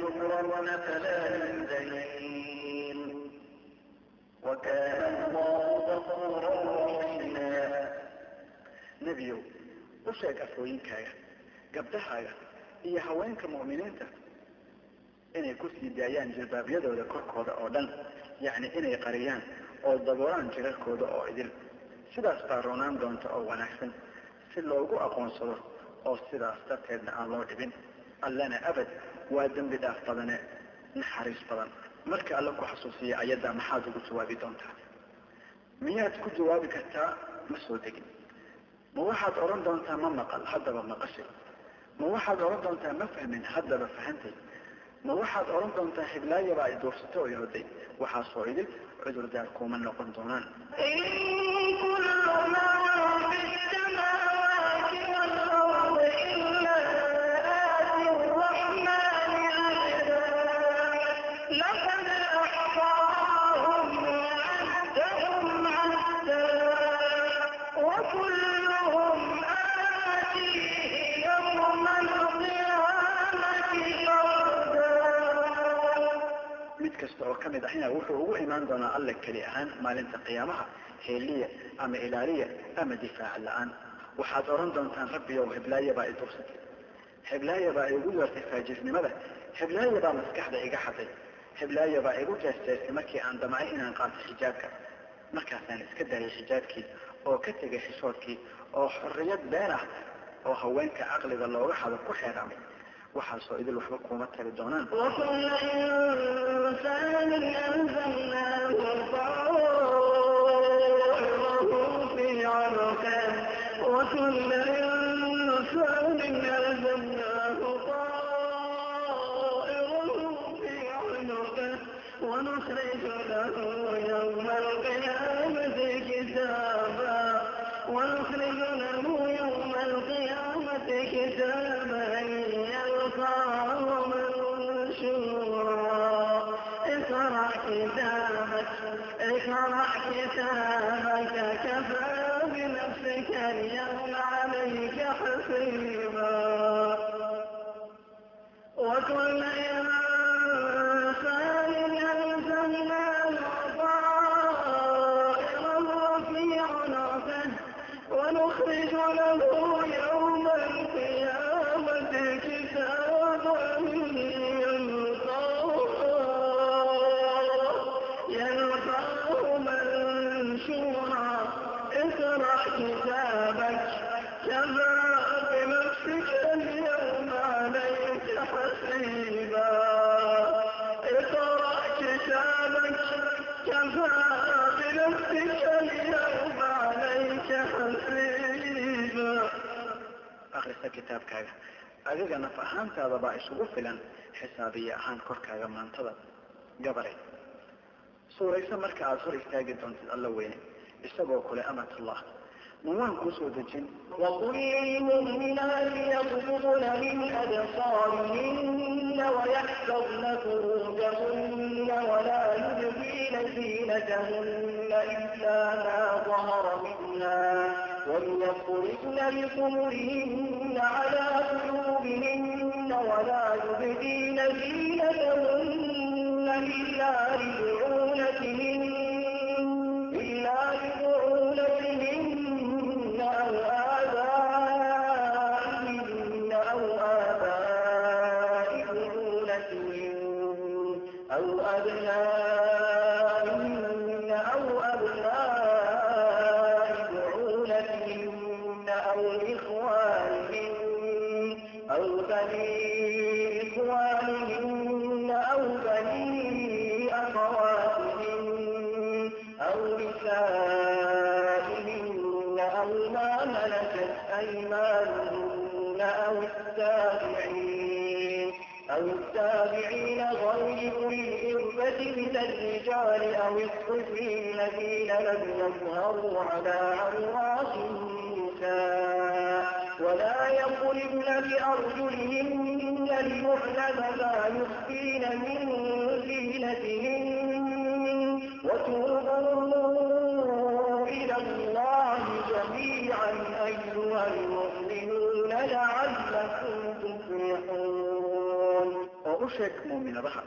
Speaker 6: يحرمن فلا يمزين وكان الله غفورا رحيما
Speaker 1: نبيو u sheeg afhooyinkaaga gabdhahaaga iyo haweenka mu'miniinta inay ku sii daayaan jilbaabyadooda korkooda oo dhan yacni inay qariyaan oo daboolaan jirarkooda oo idil. Sidaas baa roonaan doonta oo wanaagsan si loogu aqoonsado oo sidaas darteedna aan loo dhibin. Allana abad waa dembi dhaaf badane naxariis badan. Marka alla ku xasuusiya ayadda maxaad ugu jawaabi doontaa? Miyaad ku jawaabi kartaa? Ma soo degin. Ma waxaad odhan doontaa ma maqal haddaba maqashay ma waxaad odhan doontaa ma fahmin haddaba fahantay ma waxaad odhan doontaa hiblaayaba ay duursatay oo yahooday waxaasoo idin cudurdaar kuuma noqon doonaan kasta oo ka mid ahina wuxuu ugu imaan doonaa alle keli ahaan maalinta qiyaamaha heeliya ama ilaaliya ama difaac la'aan. Waxaad odhan doontaan rabbiyow heblaayabaa i dursatay. Heblaayabaa igu yeertay faajirnimada heblaayabaa maskaxda iga xaday heblaayabaa igu jeesteestay markii aan damcay inaan qaato xijaabka. Markaasaan iska daayay xijaabkii oo ka tegay xishoodkii oo xorriyad been ah oo haweenka caqliga looga hado ku xeeraamay waxaasoo idil waxba kuma tari doonaan
Speaker 6: ونخرج له يوم القيامة كتابا ونخرج له يوم القيامة كتابا الخطا منشورا اقرأ كتابك اقرأ كتابك كفى بنفسك اليوم عليك حسيبا وكل إمام
Speaker 1: akhrista kitaabkaaga adiga naf ahaantaada baa isugu filan xisaabiye ahaan korkaaga maantada gabaray suurayso marka aada hor istaagi doontid alla weyne isagoo kule amatullah ma waan kuu soo dejin
Speaker 6: وقل للمؤمنات يغضضن من أبصارهن ويحفظن فروجهن ولا يبدين زينتهن إلا ما ظهر منها وليخرجن بخمرهن على قلوبهن ولا يبدين زينتهن إلا لبعولتهن ملكت أيمانهن أو التابعين
Speaker 4: أو التابعين غير أولي إربة من الرجال أو الطفل الذين لم يظهروا على عورات النساء ولا يقربن بأرجلهن المعلم ما يخفين من زينتهن وتوبوا
Speaker 1: oo u sheeg mu'minadaha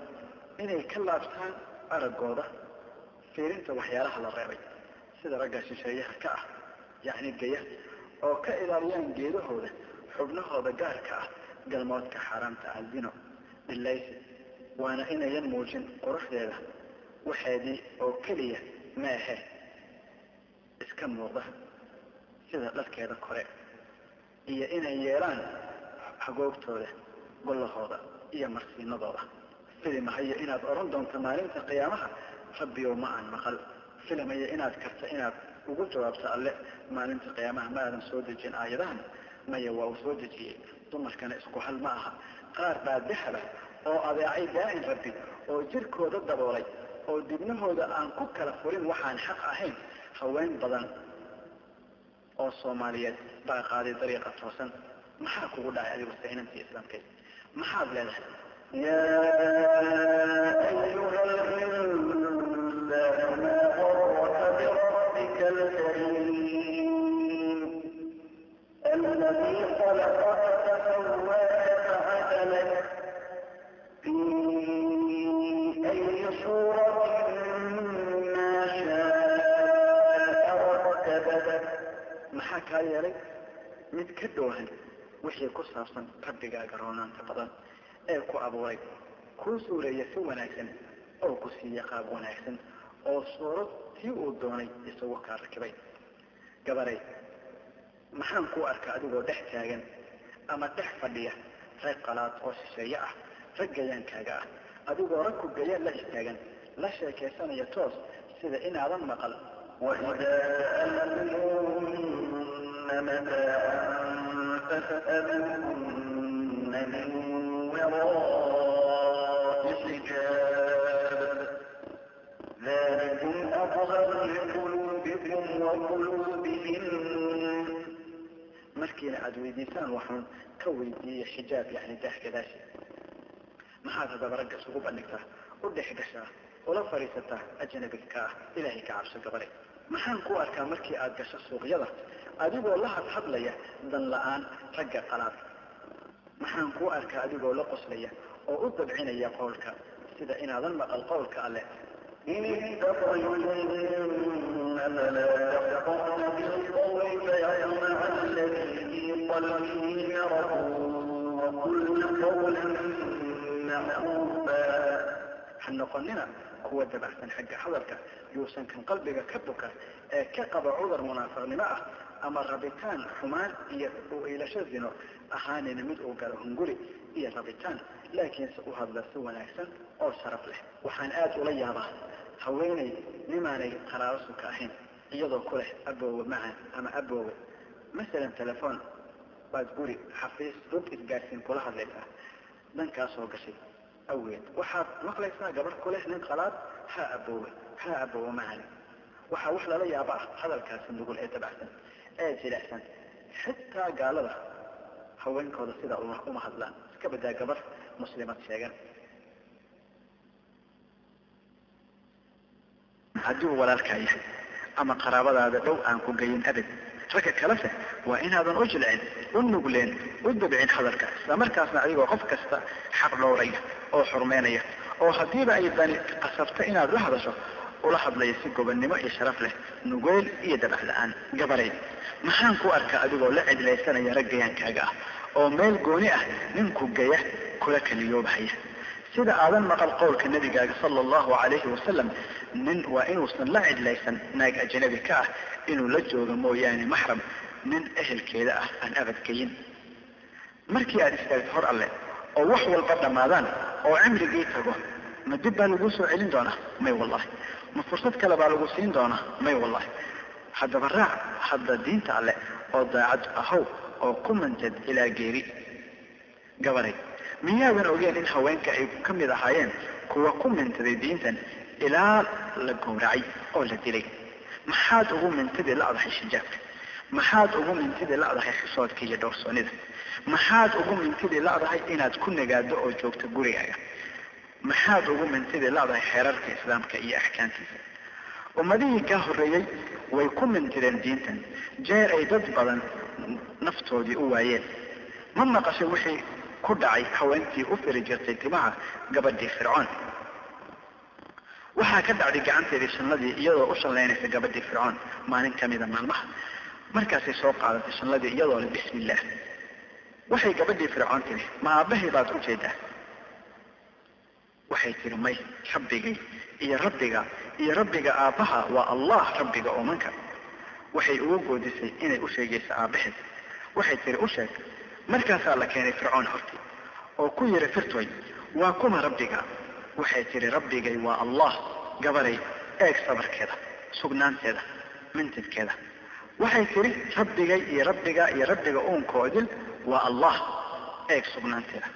Speaker 1: inay ka laabtaan aragooda fiirinta waxyaalaha la reebay sida ragga shisheeyaha ka ah yacni gaya oo ka ilaaliyaan geedahooda xubnahooda gaarka ah galmoodka xaaraamta ah zino waana inayan muujin quruxdeeda waxeedii oo keliya ma ahe iska muuqda sida dharkeeda kore iyo inay yeelaan hagoogtooda gollahooda iyo marsiinadooda filimahayo inaad odhan doonto maalinta qiyaamaha rabbiyow ma aan maqal. Filimaya inaad karta inaad ugu jawaabto alle maalinta qiyaamaha ma aadan soo dejin aayadahan. Maya waa uu soo dejiyey. Dumarkana isku hal ma aha. Qaar baa dahaba oo adeecay daa'in rabbi oo jirkooda daboolay oo dibnahooda aan ku kala furin waxaan xaq ahayn. Haween badan oo soomaaliyeed baa qaaday dariiqa toosan maxaa kugu dhacay adigu sahinantii islaamkeed maxaad leedahay
Speaker 4: يا أيها الإنسان ما غرك بربك الكريم الذي خلقك فسواك فعدلك في أي صورة ما شاء ركبك
Speaker 1: maxaa kaa yeelay mid ka doohan wixii ku saabsan rabbigaa garoonaanta badan ee ku abuuray kuu suureeya si wanaagsan oo ku siiya qaab wanaagsan oo suurad tii uu doonay isagu kaa rakibay. Gabaray maxaan kuu arka adigoo dhex taagan ama dhex fadhiya rag qalaad oo shisheeye ah rag gayaankaaga ah adigoo rag ku gayaan la istaagan la sheekaysanaya toos sida inaadan maqal.
Speaker 4: متاعا فاسألوهن من وراء حجاب ذلكم أطهر لقلوبكم وقلوبهن
Speaker 1: مركينا عاد ويديسان وحن كويدي حجاب يعني ده كذاشي ما هذا دبرك سقوب أنك ودح قشاه ula fadhiisataa ajnabiga ka ah ilaahay ka cabso gabalay maxaan ku arkaa markii aada gasho suuqyada adigoo la hadhadlaya dan la-aan ragga qalaad maxaan kuu arkaa adigoo la qoslaya oo u dabcinaya qowlka sida inaadan maqal qowlka alle
Speaker 4: إن اتقيتن فلا تخطئن بالقول فيطمع الذي في قلبه مرض وقل قولا معروفا
Speaker 1: ha noqonina kuwa dabacsan xagga hadalka yuusan kan qalbiga ka buka ee ka qaba cudur munaafiqnimo ah ama rabitaan xumaan iyo u iilasho zino ahaanina mid uu galo hunguri iyo rabitaan laakiinse u hadla si wanaagsan oo sharaf leh. Waxaan aada ula yaabaa haweenay nimaanay qaraabo suka ahayn iyadoo ku leh aboowe macaan ama aboowe. Masalan telefoon baad guri xafiis dub isgaarsiin kula hadlaysaa dankaasoo gashay. Awgeed waxaad maqlaysaa gabadh ku leh nin qalaad ha aboowe ha aboowe macani waxaa wax lala yaaba ah hadalkaasi nugul ee dabacsan ee jilicsan xitaa gaalada haweenkooda sidaa uma uma hadlaan iska badaa gabadh muslimad sheegan. Haddii uu walaalkaa yahay ama qaraabadaada dhow aan ku geyin abad ragga kalese waa inaadan u jilcin u nugleen u dabcin hadalka. Isla markaasna adigoo qof kasta xaq dhowraya oo xurmeynaya oo haddiiba ay dani qasabto inaad la hadasho ula hadlaya si gobonnimo iyo sharaf leh nugeel iyo dabac la'aan. Gabareed maxaan ku arkaa adigoo la cidlaysanaya raggayaankaaga ah oo meel gooni ah ninku gaya kula kaliyoobahaya. Sida aadan maqal qowlka nabigaaga sala allahu calayhi wasalam nin waa inuusan la cidlaysan naag ajnabi ka ah inuu la joogo mooyaane maxram nin ehelkeeda ah aan abadgeyin markii aada istaagto hor alle oo wax walba dhammaadaan oo cimrigii tago ma dib baa lagu soo celin doonaa? May wallahi. Ma fursad kale baa lagu siin doonaa? May wallahi. Haddaba raac hadda diinta alle oo daacad ahow oo ku mantad ilaa geeri. Gabaday miyaadan ogeen in haweenka ay ka mid ahaayeen kuwa ku mintaday diintan ilaa la gowracay oo la dilay? Maxaad ugu mintidi la-dahay xijaabka? Maxaad ugu mintidi la-dahay xisoodka iyo dhowrsoonida maxaad ugu mintidi la-dahay inaad ku nagaado oo joogto gurigaaga maxaad ugu mintidi la-dahay xeerarka islaamka iyo axkaamtiisa? Ummadihii kaa horreeyey way ku mintideen diintan. Jeer ay dad badan naftoodii u waayeen. Ma maqashay wixii ku dhacay haweentii u firi jirtay timaha gabadhii fircoon? Waxaa ka dhacday gacanteedii shanladii iyadoo u shanlaynaysa gabadhii fircoon. Maalin kamida maalmaha markaasay soo qaadatay shanladii iyadoo le bismi waxay gabadhii fircoon tiri ma aabbahay baad u waxay tiri may rabbigay iyo rabbiga iyo rabbiga aabbaha waa allah rabbiga oomanka waxay uga goodisay inay u sheegayso aabbaheed. Waxay tiri u sheeg markaasaa la keenay fircoon hortii oo ku yiri firtoy waa kuma rabbiga. Waxay tiri rabbigay waa allah gabaray eeg sabarkeeda sugnaanteeda mintidkeeda waxay tiri rabbigay iyo rabbiga iyo rabbiga uunkoodil waa allah eeg sugnaanteeda.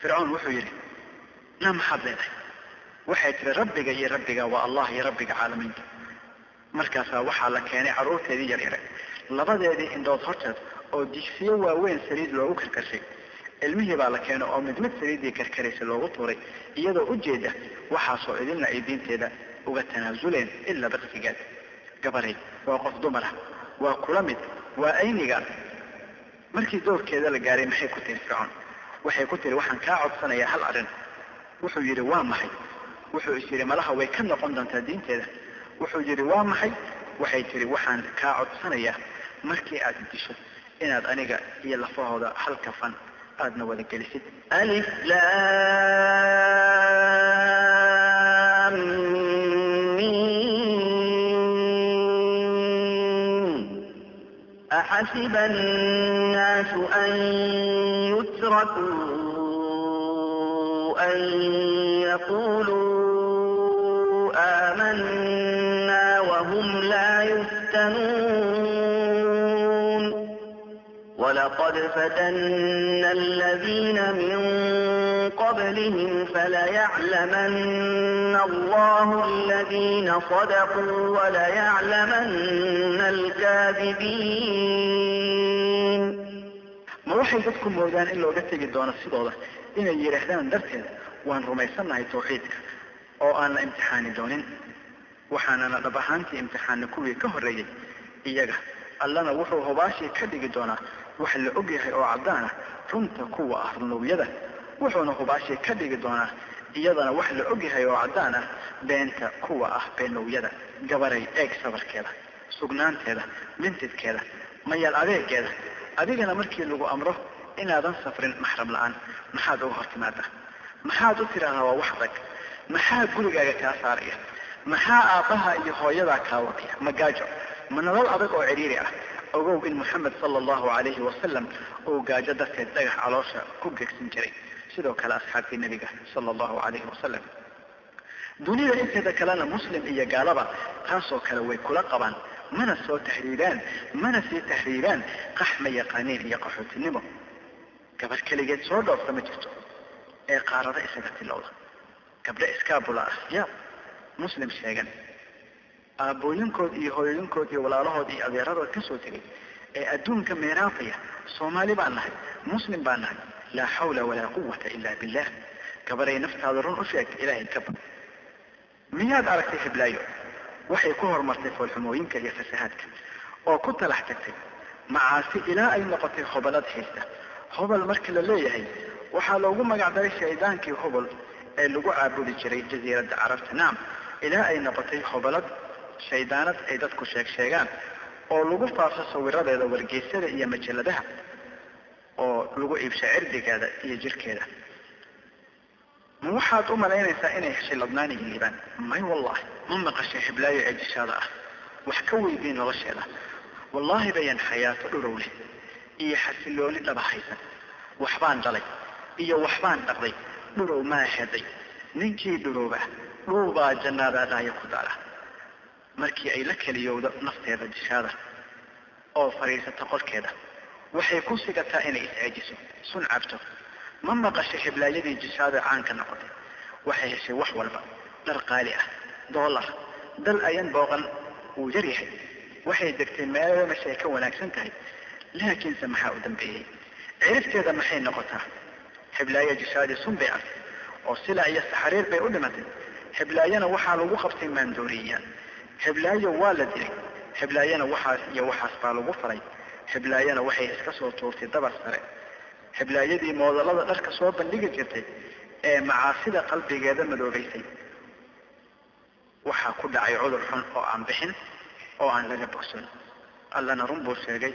Speaker 1: Fircoon wuxuu yidhi na maxaad leedahay waxay tiri rabbiga iyo rabbiga waa allah iyo rabbiga caalamiinka markaasaa waxaa la keenay carruurteedii yaryare labadeedii indhood horteed oo digsiyo waaweyn saliid loogu karkarshay ilmihii baa la keenay oo mid mid saliiddii karkaraysa loogu tuuray iyadoo ujeeda waxaasoo idinna ay diinteeda uga tanaasuleen ilaa baqsigeed gabaray waa qof dumar ah waa kula mid waa ayniga. Markii doorkeeda la gaaray maxay ku tiri fircoon? Waxay ku tiri waxaan kaa codsanayaa hal arrin wuxuu yidhi waa maxay? Wuxuu is yidhi malaha way ka noqon doontaa diinteeda. Wuxuu yidhi waa maxay? Waxay tihi waxaan kaa codsanayaa. Markii aad disho inaad aniga iyo lafahooda hal kafan aadna wada gelisid.
Speaker 4: أحسب الناس أن يتركوا أن يقولوا آمنا وهم لا يفتنون ولقد فتنا الذين من قبلهم فليعلمن الله الذين صدقوا وليعلمن الكاذبين
Speaker 1: ma waxay dadku moodaan in looga tegi doono sidooda inay yidhaahdaan darteed waan rumaysannahay tawxiidka oo aan la imtixaani doonin. Waxaanana dhab ahaantii imtixaani kuwii ka horreeyey iyaga allana wuxuu hubaashii ka dhigi doonaa wax la og yahay oo caddaan ah runta kuwa ah runowyada wuxuuna hubaashii ka dhigi doonaa iyadana wax la og yahay oo caddaan ah beenta kuwa ah beenowyada gabaray eeg sabarkeeda sugnaanteeda mintidkeeda mayal adeegeeda adigana markii lagu amro inaadan safrin maxram la'aan maxaad uga hor timaada maxaad u tiraahdaa waa wax adag maxaa gurigaaga kaa saaraya maxaa aabbaha iyo hooyadaa kaa wadaya magaajo ma nolol adag oo cidhiiri ah ogow in moxamed sala allahu calayhi wasalam uu gaajo darteed dhagax caloosha ku gegsan jiray sidoo kale asxaabtii nebiga sala allahu calayhi wasalam dunida inteeda kalena muslim iyo gaalaba taasoo kale way kula qabaan mana soo tahriibaan mana sii tahriibaan qax ma yaqaaniin iyo qaxootinimo gabar keligeed soo dhoofta ma jirto. Ee qaarada isaga tilowda. Gabdho iskaabula ah yaab muslim sheegan. Aabbooyinkood iyo hooyooyinkood iyo walaalahood iyo adeeradood ka soo tegay. Ee adduunka meeraafaya soomaali baan nahay muslim baan nahay. Laa xawla walaa quwata ila billah. Gabaray naftaada run u sheeg ilaahay ka bad miyaad aragtay hiblaayo? Waxay ku horumartay foolxumooyinka iyo fasahaadka. Oo ku talax tagtay. Macaasi ilaa ay noqotay hobalad haysta hobol marka la leeyahay waxaa loogu magacdaray shaydaankii hobol ee lagu caabudi jiray jasiiradda carabta. Naam ilaa ay noqotay hobalad shaydaanad ay dadku sheeg sheegaan oo lagu faafo sawiradeeda wargeysada iyo majaladaha oo lagu iibsha cirdigeeda iyo jirkeeda. Ma waxaad u malaynaysaa inay heshay ladnaan iyo liibaan? May wallahi ma maqashay hiblaayo ee jishaada ah. Wax ka weydii nolosheeda. Wallaahi bayan xayaato dhurow leh iyo xasilooni dhaba haysan waxbaan dhalay iyo waxbaan dhaqday. Dhurow maa heday ninkii dhurowba dhuubaa jannaada dhaayo ku daala. Markii ay la keliyowdo nafteeda jishaada oo fadhiisato qolkeeda waxay ku sigataa inay is-ceejiso sun cabto. Ma maqashay heblaayadii jisaada caanka noqotay? Waxay heshay wax walba dhar qaali ah doolar dal ayan booqan wuu yar yahay waxay degtay meelo meshay ka wanaagsan tahay laakiinse maxaa u dambeeyey cirifteeda maxay noqotaa heblaayo jisaadi sun oo sila iyo saxariir bay u dhimatay heblaayana waxaa lagu qabtay maandooriya heblaayo waa la dilay heblaayana waxaas iyo waxaas baa lagu faray heblaayana waxay iska soo tuurtay dabar sare heblaayadii moodalada dharka soo bandhigi jirtay ee macaasida qalbigeeda madoobaysay waxaa ku dhacay cudur xun oo aan bixin oo aan laga bogsan allana run buu sheegay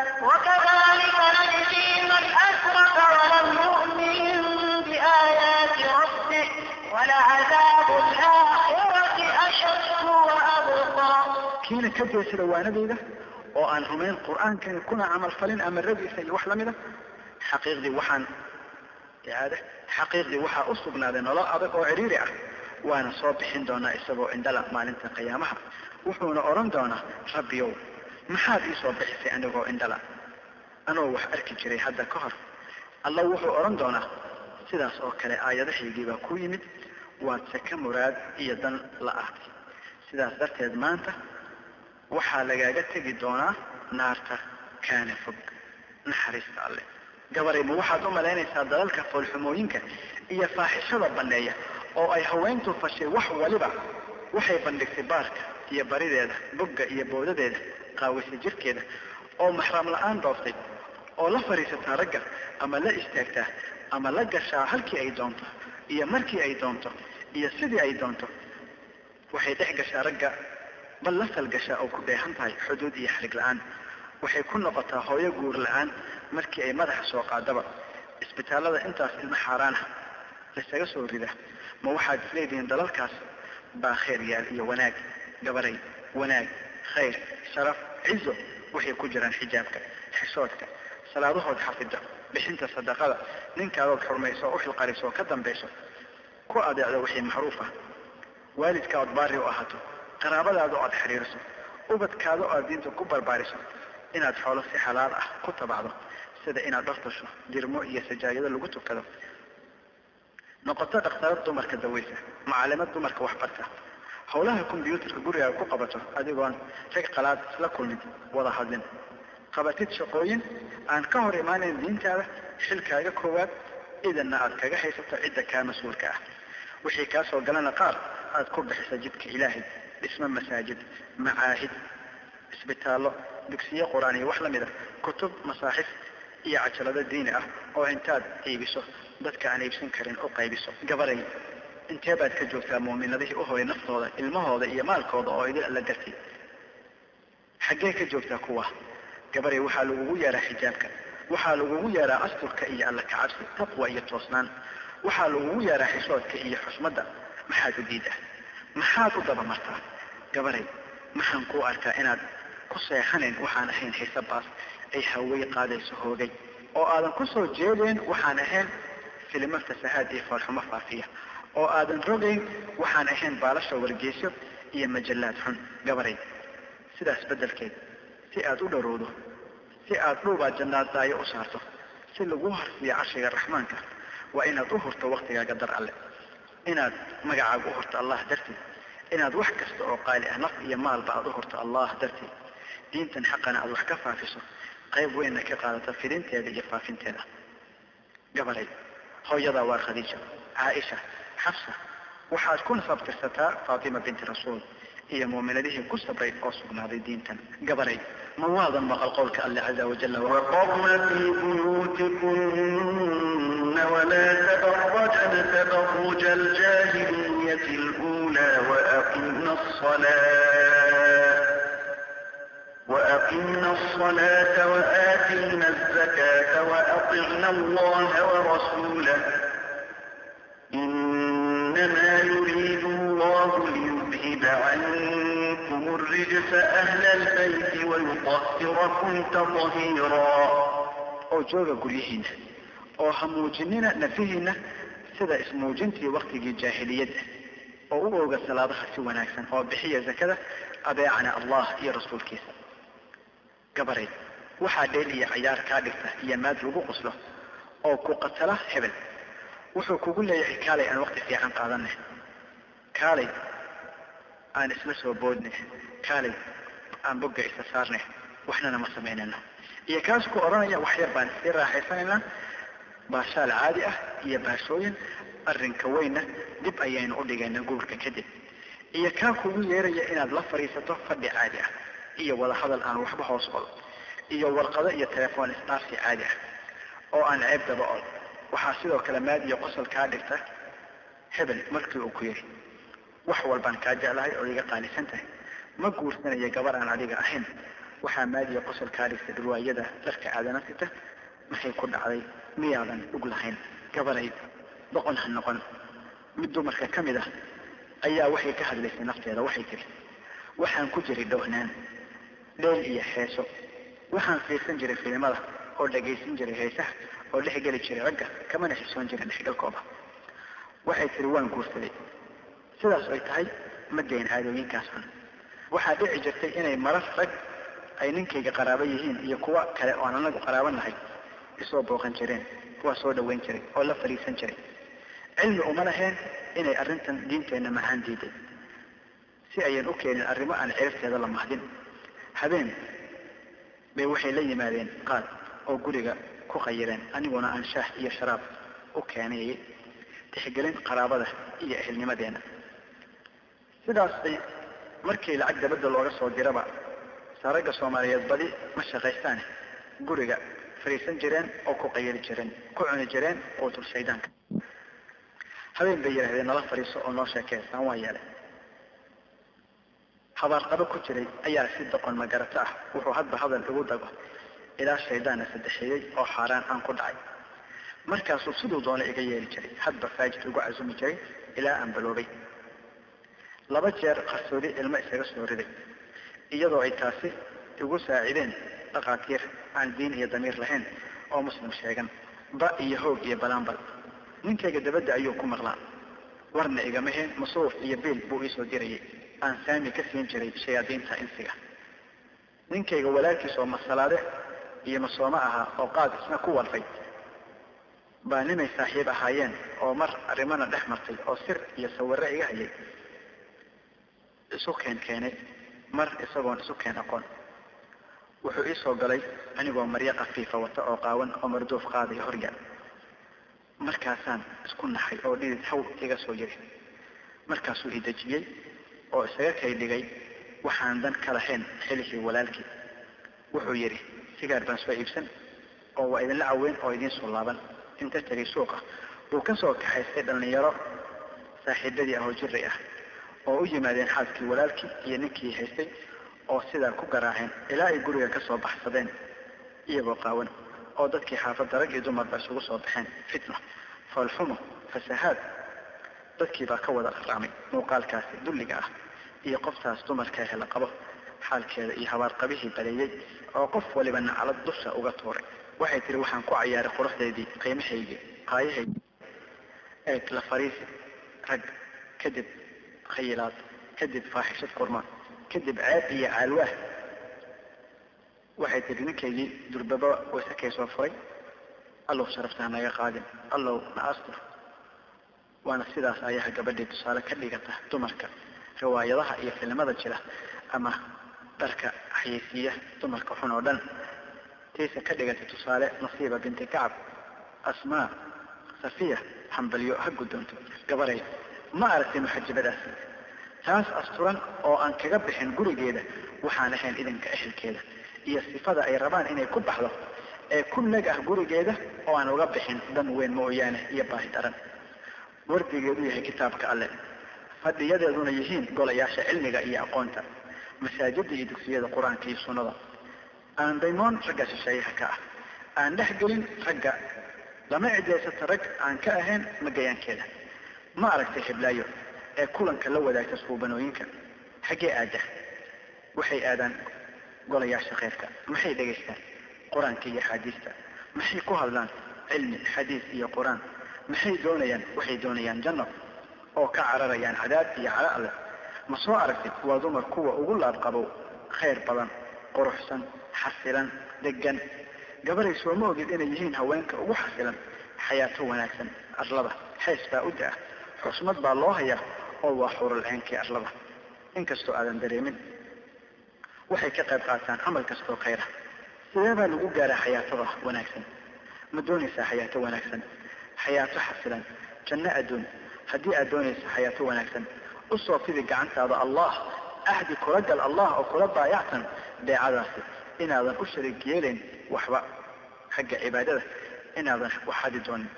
Speaker 1: kiina ka من أسرف oo aan rumayn qur'aankani kuna camalfalin amaradiisa iyo wax la mida xaqiiqdii waxaan icaade xaqiiqdii waxaa u sugnaaday nolo adag oo ciriiri ah waana soo bixin doonaa isagoo cindhala maalinta qiyaamaha wuxuuna odhan doonaa rabbiyow maxaad ii soo bixisay anigoo cindhala anoo wax arki jiray hadda ka hor. Alla wuxuu odhan doonaa sidaas oo kale aayadahaygii baa ku yimid waadse ka muraad iyo dan la ahtay sidaas darteed maanta waxaa lagaaga tegi doonaa naarta kaana fog naxariista alle. Gabaray ma waxaad u malaynaysaa dalalka foolxumooyinka iyo faaxishada banneeya oo ay haweentu fashay wax waliba. Waxay bandhigtay baarka iyo barideeda bogga iyo boodadeeda qaawisay jirkeeda oo maxram la'aan dhooftay oo la fadhiisataa ragga ama la istaagtaa ama la gashaa halkii ay doonto iyo markii ay doonto iyo sidii ay doonto waxay dhex gashaa ragga bal la salgashaa oo ku dheehan tahay xuduud iyo xarig la'aan. Waxay ku noqotaa hooyo guur la'aan markii ay madaxa soo qaadaba. Isbitaallada intaas ilmo xaaraan ah laysaga soo rida ma waxaad isleedihiin dalalkaas? Baa khayr yaal iyo wanaag gabaray wanaag khayr sharaf cizo waxay ku jiraan xijaabka xishoodka salaadahood xafida bixinta sadaqada. Ninkaadood xurmayso oo u xilqariso oo ka dambayso ku adeecdo wixii macruuf ah. Waalidka ood baari u ahaato. Qaraabadaada oo aad xiriiriso. Oo aad diinta ku barbaariso. Inaad xoolo si xalaal ah ku tabacdo sida inaad dhortasho dirmo iyo sajaayado lagu tukado. Noqoto dhakhtarad dumarka daweysa. Macaalimad dumarka waxbarta howlaha kombyuutarka gurigaaga ku qabato adigoon rag qalaad isla kulmin wada hadlin qabatid shaqooyin aan ka hor imaanayn diintaada xilkaaga koowaad idanna aad kaga haysato cidda kaa mas'uulka ah. Wixii kaa soo galana qaar aad ku bixisa jidka ilaahay dhismo masaajid macaahid isbitaallo dugsiyo qur'aan iyo wax la mid a kutub masaaxif iyo cajalado diini ah oo intaad iibiso dadka aan iibsan karin u qaybiso. Gabaray intee baad ka joogtaa muuminadihii u horay naftooda ilmahooda iyo maalkooda oo idin alla gartay xaggee ka joogtaa kuwa gabaray waxaa lagugu yeeraa xijaabka waxaa lagugu yeeraa asturka iyo alla kacabsi taqwa iyo toosnaan waxaa lagugu yeeraa xishoodka iyo xusmadda maxaad u diidaa maxaad u dabamartaa gabaray maxaan kuu arkaa inaad ku seexanayn waxaan ahayn xiise ay hawey qaadayso hoogay oo aadan ku soo jeedeen waxaan ahayn filimo fasahaad iyo foolxumo faafiya oo aadan rogayn waxaan ahayn baalasha wargeysyo iyo majallaad xun. Gabaray sidaas beddelkeed si aad u dharowdo si aad dhuubaa jannaad daayo u saarto si lagu harsiiyo carshiga raxmaanka waa inaad u hurto waktigaaga dar alle. Inaad magacaaga u hurto allah darteed. Inaad wax kasta oo qaali ah naf iyo maalba aad u hurto allah darteed. Diintan xaqana aad wax ka faafiso qayb weynna ka qaadato fidinteeda iyo faafinteeda. Gabaray hooyadaa waa khadiija caaisha xafsa waxaad ku nasabtirsataa faatima binti rasuul iyo muuminadihii ku sabrayd oo sugnaaday diintan. Gabaray ma waadan maqal qowlka alle caza wajala
Speaker 4: waqarna fii buyuutikuna walaa tabarajna tabaruja aljaahiliyati lula waaqimna alsalaa وأقمنا الصلاة وآتينا الزكاة وأطعنا الله ورسوله
Speaker 7: إنما يريد الله ليذهب عنكم الرجس أهل البيت ويطهركم تطهيرا.
Speaker 1: oo jooga guryihiina oo ha muujinina nafihiina sida ismuujintii waktigii jaahiliyadda oo u ooga salaadaha si wanaagsan oo bixiya zakada adeecana allah iyo rasuulkiisa gabareed waxaa dheel iyo cayaar kaa dhigta iyo maad lagu qoslo oo ku qatala hebel wuxuu kugu leeyahay kaalay aan waqti fiican qaadanay aan isla soo boodnay kaalay aan bogga isa saarnay waxnana ma samaynayno. Iyo kaas ku odhanaya wax yar baan isii raaxaysanaynaa. Baashaal caadi ah iyo baashooyin arrinka weynna dib ayaynu u dhigaynaa guurka kadib. Iyo kaa kugu yeeraya inaad la fadhiisato fadhi caadi ah iyo wada hadal aan waxba hoos ol iyo warqado iyo telefoon isdhaafsi caadi ah oo aan ceeb daba ol waxaa sidoo kale maad iyo qosol kaa dhigta hebel markii uu ku yidhi wax walbaan kaa jeclahay oo iga qaalisan tahay. Ma guursanayo gabar aan adiga ahayn. Waxaa maad iyo qosol kaa dhigta dhurwaayada dharka aadana sita. Maxay ku dhacday? Miyaadan ug lahayn. Gabaray boqon ha noqon. Mid dumarka ka mid ah ayaa waxay ka hadlaysay nafteeda waxay tiri waxaan ku jiray dhownaan dheel iyo heeso. Waxaan fiirsan jiray filimada oo dhagaysan jiray heesaha oo dhex geli jiray ragga kamana xishoon jirin dhexgalkooda. Waxay tiri waan guursaday sidaas ay tahay ma dayn xun. Waxaa dhici jirtay inay marar rag ay ninkayga qaraabo yihiin iyo kuwa kale oo aan anagu qaraabo nahay isoo booqan jireen kuwaa soo dhaweyn jiray oo la fadhiisan jiray. Cilmi uma laheen inay arrintan diinteenna macaan diiday si ayan u keenin arrimo aan ciribteeda la mahdin. Habeen bay waxay la yimaadeen qaad oo guriga ku qayireen aniguna aan shaah iyo sharaab u keenayay. Tixgelin qaraabada iyo ehelnimadeena sidaas ay markii lacag dabadda looga soo diraba saragga soomaaliyeed badi ma shaqaystaane guriga fadhiisan jireen oo ku qayiri jireen ku cuni jireen quutul shaydaanka habeen bay yidhahdeen nala fadhiiso oo noo sheekeystaan waa yeelay. Habaarqabo ku jiray ayaa si doqon magarato ah wuxuu hadba hadal igu dago. Ilaa shaydaana saddexeeyey oo xaaraan aan ku dhacay. Markaasuu siduu doona iga yeeli jiray hadba faajid igu casumi jiray ilaa aan baloobay laba jeer qarsoodi ilmo isaga soo riday iyadoo ay taasi igu saacideen dhakhaatiir aan diin iyo damiir lahayn oo muslim sheegan ba iyo hoog iyo balaanbal. Ninkayga dabadda ayuu ku maqlaa warna igama heen masuuf iyo biil buu iisoo dirayay. Aan saami ka siin jiray shayaadiinta insiga. Ninkayga walaalkiis oo masalaade iyo masoome ahaa oo qaad isna ku walfay baa ninay saaxiib ahaayeen oo mar arrimana dhex martay oo sir iyo sawirre iga hayay isu keen keenay mar isagoon isu keen aqoon. Wuxuu ii soo galay anigoo maryo kafiifa wata oo qaawan oo marduuf qaadaya horyaal markaasaan isku naxay oo dhidid haw iga soo yiri. Markaasuu i dejiyey oo isaga kay dhigay waxaan dan ka lahayn xilihii walaalkii. Wuxuu yidhi sigaar baan soo iibsan oo waa idinla caweyn oo idiin soo laaban. Inta tegay suuqa. Wuu ka soo kaxaystay dhallinyaro saaxiibadii ahoo jiray ah oo u yimaadeen xaaskii walaalkii iyo ninkii haystay oo sidaa ku garaaceen ilaa ay guriga ka soo baxsadeen iyagoo qaawan oo dadkii xaafadda rag iyo dumarba isugu soo baxeen. Fitno foolxumo fasahaad. Dadkii baa ka wada qaraamay muuqaalkaasi dulliga ah iyo qoftaas dumarka hela qabo xaalkeeda iyo habaarqabihii baleeyey oo qof waliba naclad dusha uga tuuray. Waxay tiri waxaan ku cayaaray quruxdeydii qiimahaygii qaayahaygii eeg la fariisi rag kadib khayilaad kadib faaxishad qurmaan kadib ceeb iyo caalwaah waxay tihi ninkaygii durbaba wasakay soo furay allow sharaftaa naga qaadin allow na astur waana sidaas ayaha gabadhii tusaale ka dhigata dumarka riwaayadaha iyo filimada jira ama dharka xayeysiiya dumarka xun oo dhan taysa ka dhigata tusaale nasiiba binti kacab asmaa safiya hambalyo ha guddoonto gabaray ma aragtay muxajibadaas taas asturan oo aan kaga bixin gurigeeda waxaan ahayn idinka ehelkeeda iyo sifada ay rabaan inay ku baxdo ee ku nag ah gurigeeda oo aan uga bixin dan weyn mooyaane iyo baahi daran wardigeedu yahay kitaabka alle. Fadhiyadeeduna yihiin golayaasha cilmiga iyo aqoonta. Masaajida iyo dugsiyada qur'aanka iyo sunnada. Aan daymoon ragga shisheeyaha ka ah. Aan dhex gelin ragga. Lama cidlaysato rag aan ka ahayn magayaankeeda ma aragtay hiblaayo ee kulanka la wadaagta suubanooyinka. Xaggee aada waxay aadaan golayaasha kheyrka maxay dhegaystaan qur'aanka iyo axaadiista maxay ku hadlaan cilmi xadiis iyo qur'aan? Maxay doonayaan? Waxay doonayaan janno oo ka cararayaan cadaab iyo cala alle ma soo aragtay waa dumar kuwa ugu laabqabow khayr badan quruxsan xasilan degan gabaray soo ma ogid inay yihiin haweenka ugu xasilan xayaato wanaagsan arlada xees baa u da'a xusmad baa loo hayaa oo waa xurul arlada inkastoo aadan dareemin waxay ka qayb qaataan camal kastoo khayra. Sidee baa lagu gaaraa xayaatada wanaagsan? Ma doonaysaa xayaato wanaagsan? Xayaato xasilan. Janno adduun haddii aad doonaysa xayaato wanaagsan u soo fidi gacantaada allah. Ahdi kula gal allah oo kula baayactan beecadaasi. Inaadan u shariig yeelayn waxba. Xagga cibaadada inaadan waxadi doonin.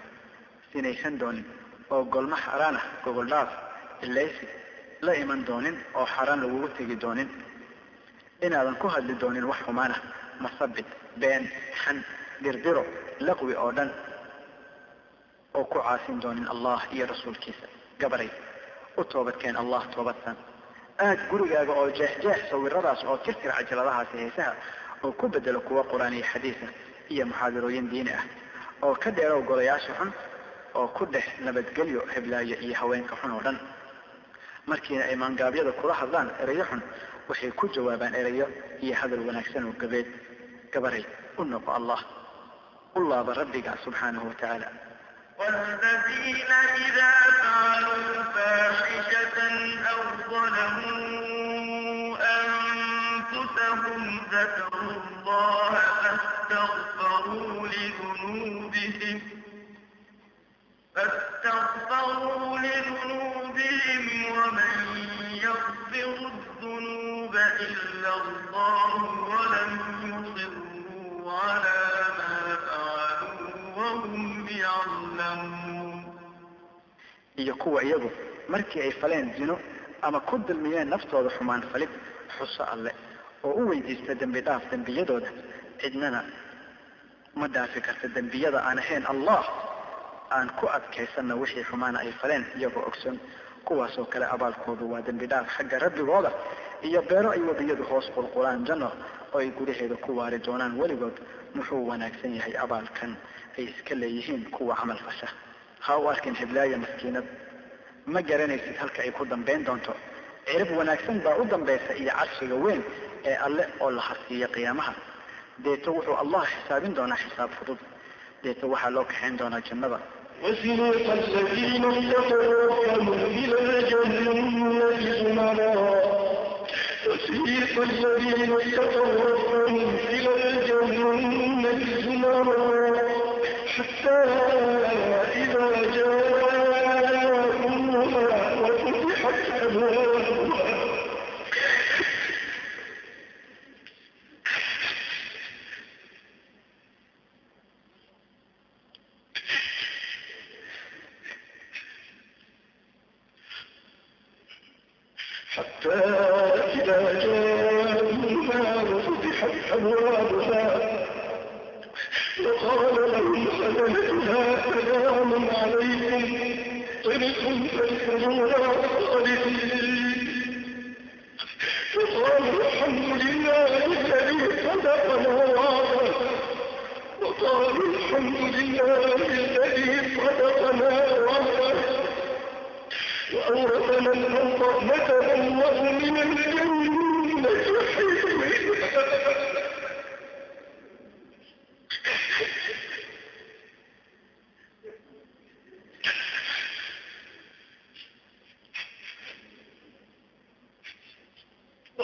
Speaker 1: Sinaysan doonin oo golmo xaraan ah gogoldhaaf ilaysi la iman doonin oo xaraan lagugu tegi doonin. Inaadan ku hadli doonin wax xumaanah masabid been xan dirdiro laqwi oo dhan oo ku caasin doonin allah iyo rasuulkiisa. Gabaray u toobadkeen allah toobadsan. Aad gurigaaga oo jeexjeex sawiradaas oo tirtir cajaladahaasi heesaha oo ku bedelo kuwa qur'aan iyo xadiisa iyo muxaadarooyin diini ah. Oo ka dheerow golayaasha xun oo ku dhex nabadgelyo hiblaaye iyo haweenka xun oo dhan. Markiina ay maangaabyada kula hadlaan erayo xun waxay ku jawaabaan erayo iyo hadal wanaagsan oo gabeed. Gabaray u noqo allah u laaba rabbiga subxaanahu
Speaker 8: wa tacaala فاحشة أو ظلموا أنفسهم ذكروا الله فاستغفروا فاستغفروا لذنوبهم ومن يغفر الذنوب إلا الله ولم يصروا على ما فعلوا وهم يعلمون.
Speaker 1: يقوى إياه markii ay faleen zino ama ku dulmiyeen naftooda xumaan falid xuso alle oo u weydiista dembidhaaf dembiyadooda cidnana ma dhaafi karta dembiyada aan ahayn allah aan ku adkaysanna wixii xumaana ay faleen iyagoo ogsoon. Kuwaasoo kale abaalkoodu waa dembi dhaaf xagga rabbigooda iyo beero ay webiyadu hoos qulqulaan. Janno oo ay gudaheeda ku waari doonaan weligood muxuu wanaagsan yahay abaalkan. Ay iska leeyihiin kuwa camal fasha. Ha u arkin hiblaayo maskiinad ma garanaysid halka ay ku dambayn doonto? Cirib wanaagsan baa u dambaysa iyo carshiga weyn ee alle oo la harsiiya qiyaamaha. Deeto wuxuu allah xisaabin doonaa xisaab fudud. Deeto waxaa loo kaxayn doonaa jannada
Speaker 7: وسيق الذين اتقوا ربهم إلى الجنة زمرا وسيق الذين اتقوا إلى الجنة زمرا حتى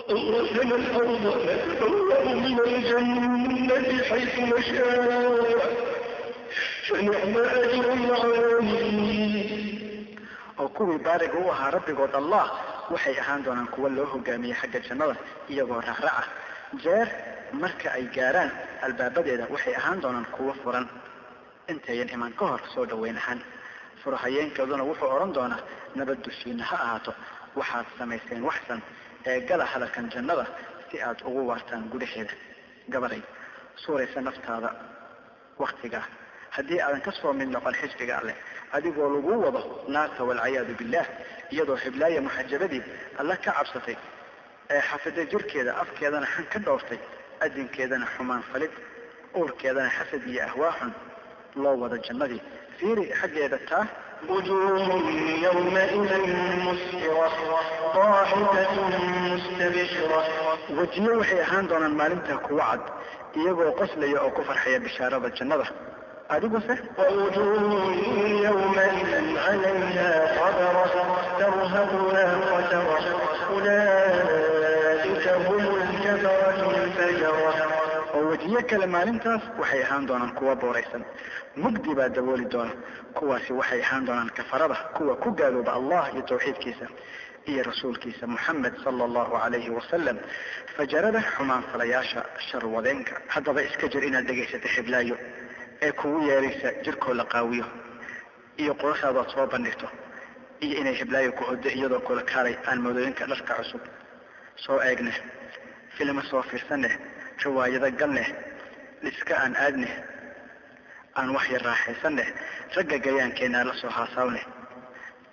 Speaker 7: أورثنا الأرض نتبوأ من الجنة حيث نشاء فنعم أجر العالمين
Speaker 1: oo kuwii baariga u ahaa rabbigood allah waxay ahaan doonaan kuwa loo hogaamiyey xagga jannada iyagoo raacraca jeer marka ay gaaraan albaabadeeda waxay ahaan doonaan kuwo furan. Intayan imaan ka hor soo dhoweyn ahaan. Furahayeenkeeduna wuxuu odhan doonaa nabad dushiina ha ahaato. Waxaad samayseen waxsan ee gala hadalkan jannada si aad ugu waartaan gudaheeda. Gabaday suuraysa naftaada waktigaa haddii aadan ka soo mid noqon xisbiga alleh adigoo lagu wado naarta walciyaadu billah iyadoo xiblaaya muxajabadii alla ka cabsatay ee xafiday jirkeeda afkeedana xan ka dhowrtay adinkeedana xumaan falid uurkeedana xasad iyo ahwaaxun loo wado jannadii. Fiiri xaggeeda taa wejiyo waxay ahaan doonaan maalinta kuwa cad iyagoo qoslaya oo ku farxaya bishaarada jannada adiguse
Speaker 7: ووجوه يومئذ عليها قدرة ترهقها قترة أولئك هم الكفرة الفجرة
Speaker 1: oo wejiyo kale maalintaas waxay ahaan doonaan kuwa booraysan. Mugdi baa dabooli doona. Kuwaasi waxay ahaan doonaan kafarada kuwa ku gaalooba allah iyo tawxiidkiisa iyo rasuulkiisa moxamed sala allahu calayhi wasalam fajarada xumaanfalayaasha sharwadeenka haddaba iska jir inaad dhegaysata xiblaayo ee kugu yeeraysa jirkoo la qaawiyo iyo quruxdaada soo bandhigto iyo inay hiblaayo ku hoddo iyadoo kula kaalay aan moodooyinka dharka cusub. Soo eegne filimo soo fiirsaneh riwaayado galneh dhiska aan aadneh aan wax yar raaxaysaneh ragga gayaankeennaa la soo haasaawneh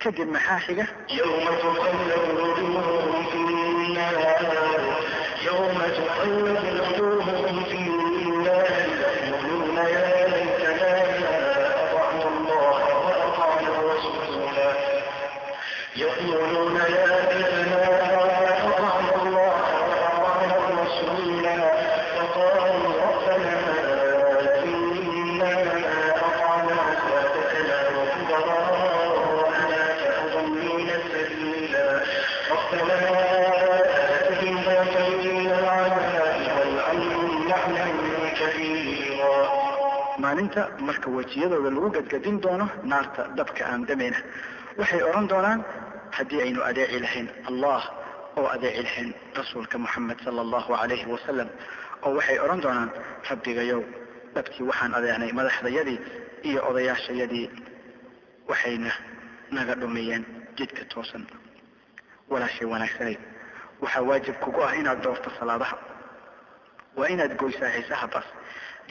Speaker 1: kadib maxaa xiga?
Speaker 7: Ywma يقولون يا أبنا أطعنا الله وأطعنا الرسول وقالوا ربنا إنا أطعنا سادتنا وكبراءنا فأضلونا سبيلا ربنا آتهم ما تريد العذاب والعلم لعنا كبيرا
Speaker 1: maalinta marka wejiyadooda lagu gadgadin doono naarta dabka aan damayna waxay odhan doonaan haddii aynu adeeci lahayn allah oo adeeci lahayn rasuulka moxamed sala allahu calayhi wasalam oo waxay odhan doonaan rabbigayow dhabtii waxaan adeecnay madaxdayadii iyo odayaashayadii waxayna naga dhumiyeen jidka toosan walaashay wanaagsanay. Waxaa waajib kugu ah inaad doorto salaadaha waa inaad goysaa xiisaha bas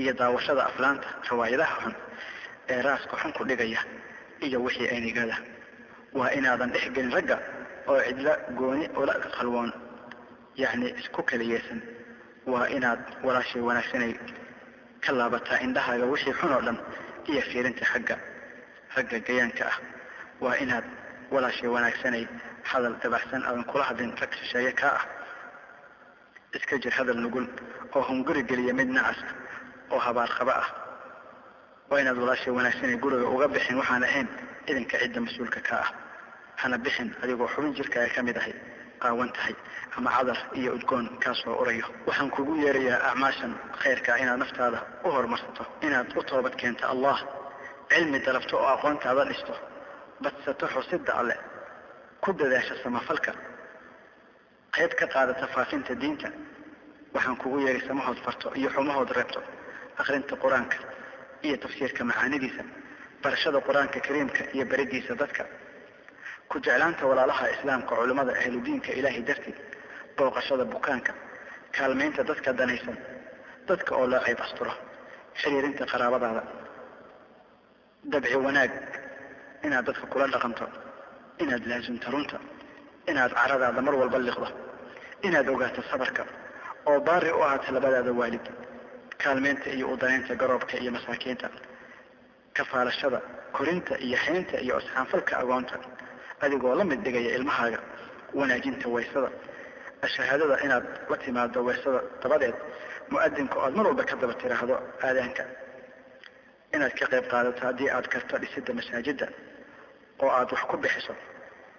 Speaker 1: iyo daawashada aflaanta riwaayadaha xun ee raaska xun ku dhigaya iyo wixii aynigada waa inaadan dhex gelin ragga oo cidla gooni ula qalwoon yacni isku kaliyeesan waa inaad walaashay wanaagsanay ka laabataa indhahaaga wixii xun oo dhan iyo fiirinta xagga ragga gayaanka ah. Waa inaad walaashay wanaagsanay hadal dabacsan aadan kula hadlin rag shisheeye kaa ah. Iska jir hadal nugul oo hunguri geliya mid nacas oo habaar qaba ah. Waa inaad walaashay wanaagsanay guriga uga bixin waxaan ahayn idinka cidda mas'uulka ka ah. Hana bixin adigoo xubin jirkaaga ka mid ahay qaawan tahay ama cadar iyo udgoon kaasoo urayo. Waxaan kugu yeerayaa acmaashan khayrka inaad naftaada u horumarsato inaad u toobad keento allah. Cilmi dalabto oo aqoontaada dhisto badsato xusidda alle ku dadaasha samafalka qayb ka qaadata faafinta diinta. Waxaan kugu yeeray samahood farto iyo xumahood reebto akrinta qur'aanka iyo tafsiirka macaanidiisa barashada qur'aanka kariimka iyo beridiisa dadka ku jeclaanta walaalaha islaamka culimmada ahludiinka ilaahay darteed booqashada bukaanka kaalmaynta dadka danaysan dadka oo loo cayb asturo xiriirinta qaraabadaada dabci wanaag inaad dadka kula dhaqanto inaad laasimto runta inaad caradaada mar walba liqdo inaad ogaato sabarka oo baari u ahaato labadaada waalid kaalmeynta iyo udanaynta garoobka iyo masaakiinta kafaalashada korinta iyo haynta iyo isxaanfalka agoonta adigoo la mid dhigaya ilmahaaga wanaajinta waysada shahaadada inaad la timaado waysada dabadeed mu'adinka oad mar walba ka daba tiraahdo aadaanka. Inaad ka qayb qaadato haddii aad karto dhisidda masaajidda oo aad wax ku bixiso.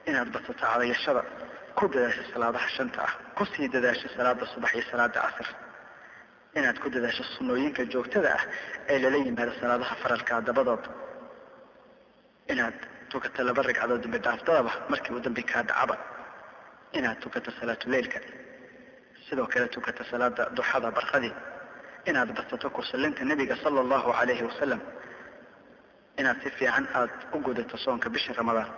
Speaker 1: Inaad badsato cadayashada ku dadaasho salaadaha shanta ah ku sii dadaasho salaada subax iyo salaada casr inaad ku dadaasho sunnooyinka joogtada ah ee lala yimaado salaadaha faralkaa dabadood. Inaad tukato laba ragcadood dambi dhaafdadaba markii uu dambi kaa dhacaba. Inaad tukato salaatuleylka sidoo kale tukato salaada duxada barqadii. Inaad badsato kursalinta nebiga sala allahu calayhi wasalam inaad si fiican aada u gudato soonka bisha ramadaan.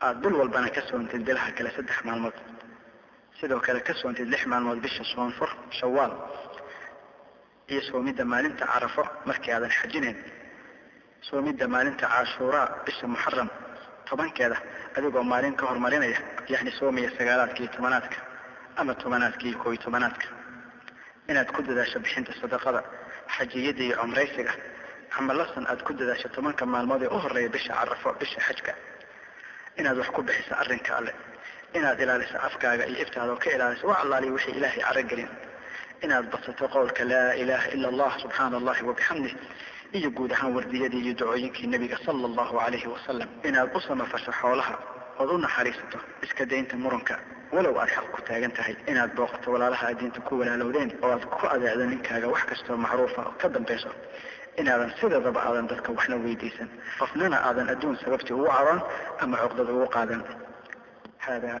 Speaker 1: Aada bil walbana ka soontid bilaha kale saddex maalmood. Sidoo kale ka soontid lix maalmood bisha soonfur shawaal iyo soomidda maalinta carafo markii aadan xajinayn soomidda maalinta caashuuraa bisha muxaram tobankeeda adigoo maalin ka hormarinaya yacni soomaya sagaalaadka tobanaadka ama tobanaadka iyo tobanaadka. Inaad ku dadaasho bixinta sadaqada xajiyada iyo cumraysiga camalasan aad ku dadaasho tobanka maalmood ee u horreeya bisha carafo bisha xajka. Inaad wax ku bixiso arrinka alle inaad ilaaliso afkaaga iyo iftaada oo ka ilaaliso wax allaaliyo wixii ilaahay caragelin inaad badsato qowlka laa ilaaha ila allah subxaana allahi wabixamdih iyo guud ahaan wardiyadii iyo ducooyinkii nebiga sala allahu calayhi wasalam inaad u samafasho xoolaha ood u naxariisato iska daynta muranka walow aad xaq ku taagan tahay inaad booqato walaalaha aad ku walaalowdeen oo aad ku adeecdo ninkaaga wax kastoo macruufa ka dambayso inaadan sideedaba aadan dadka waxna weydiisan qofnana aadan adduun sababtii ugu caroon ama cuqdad ugu qaadan hada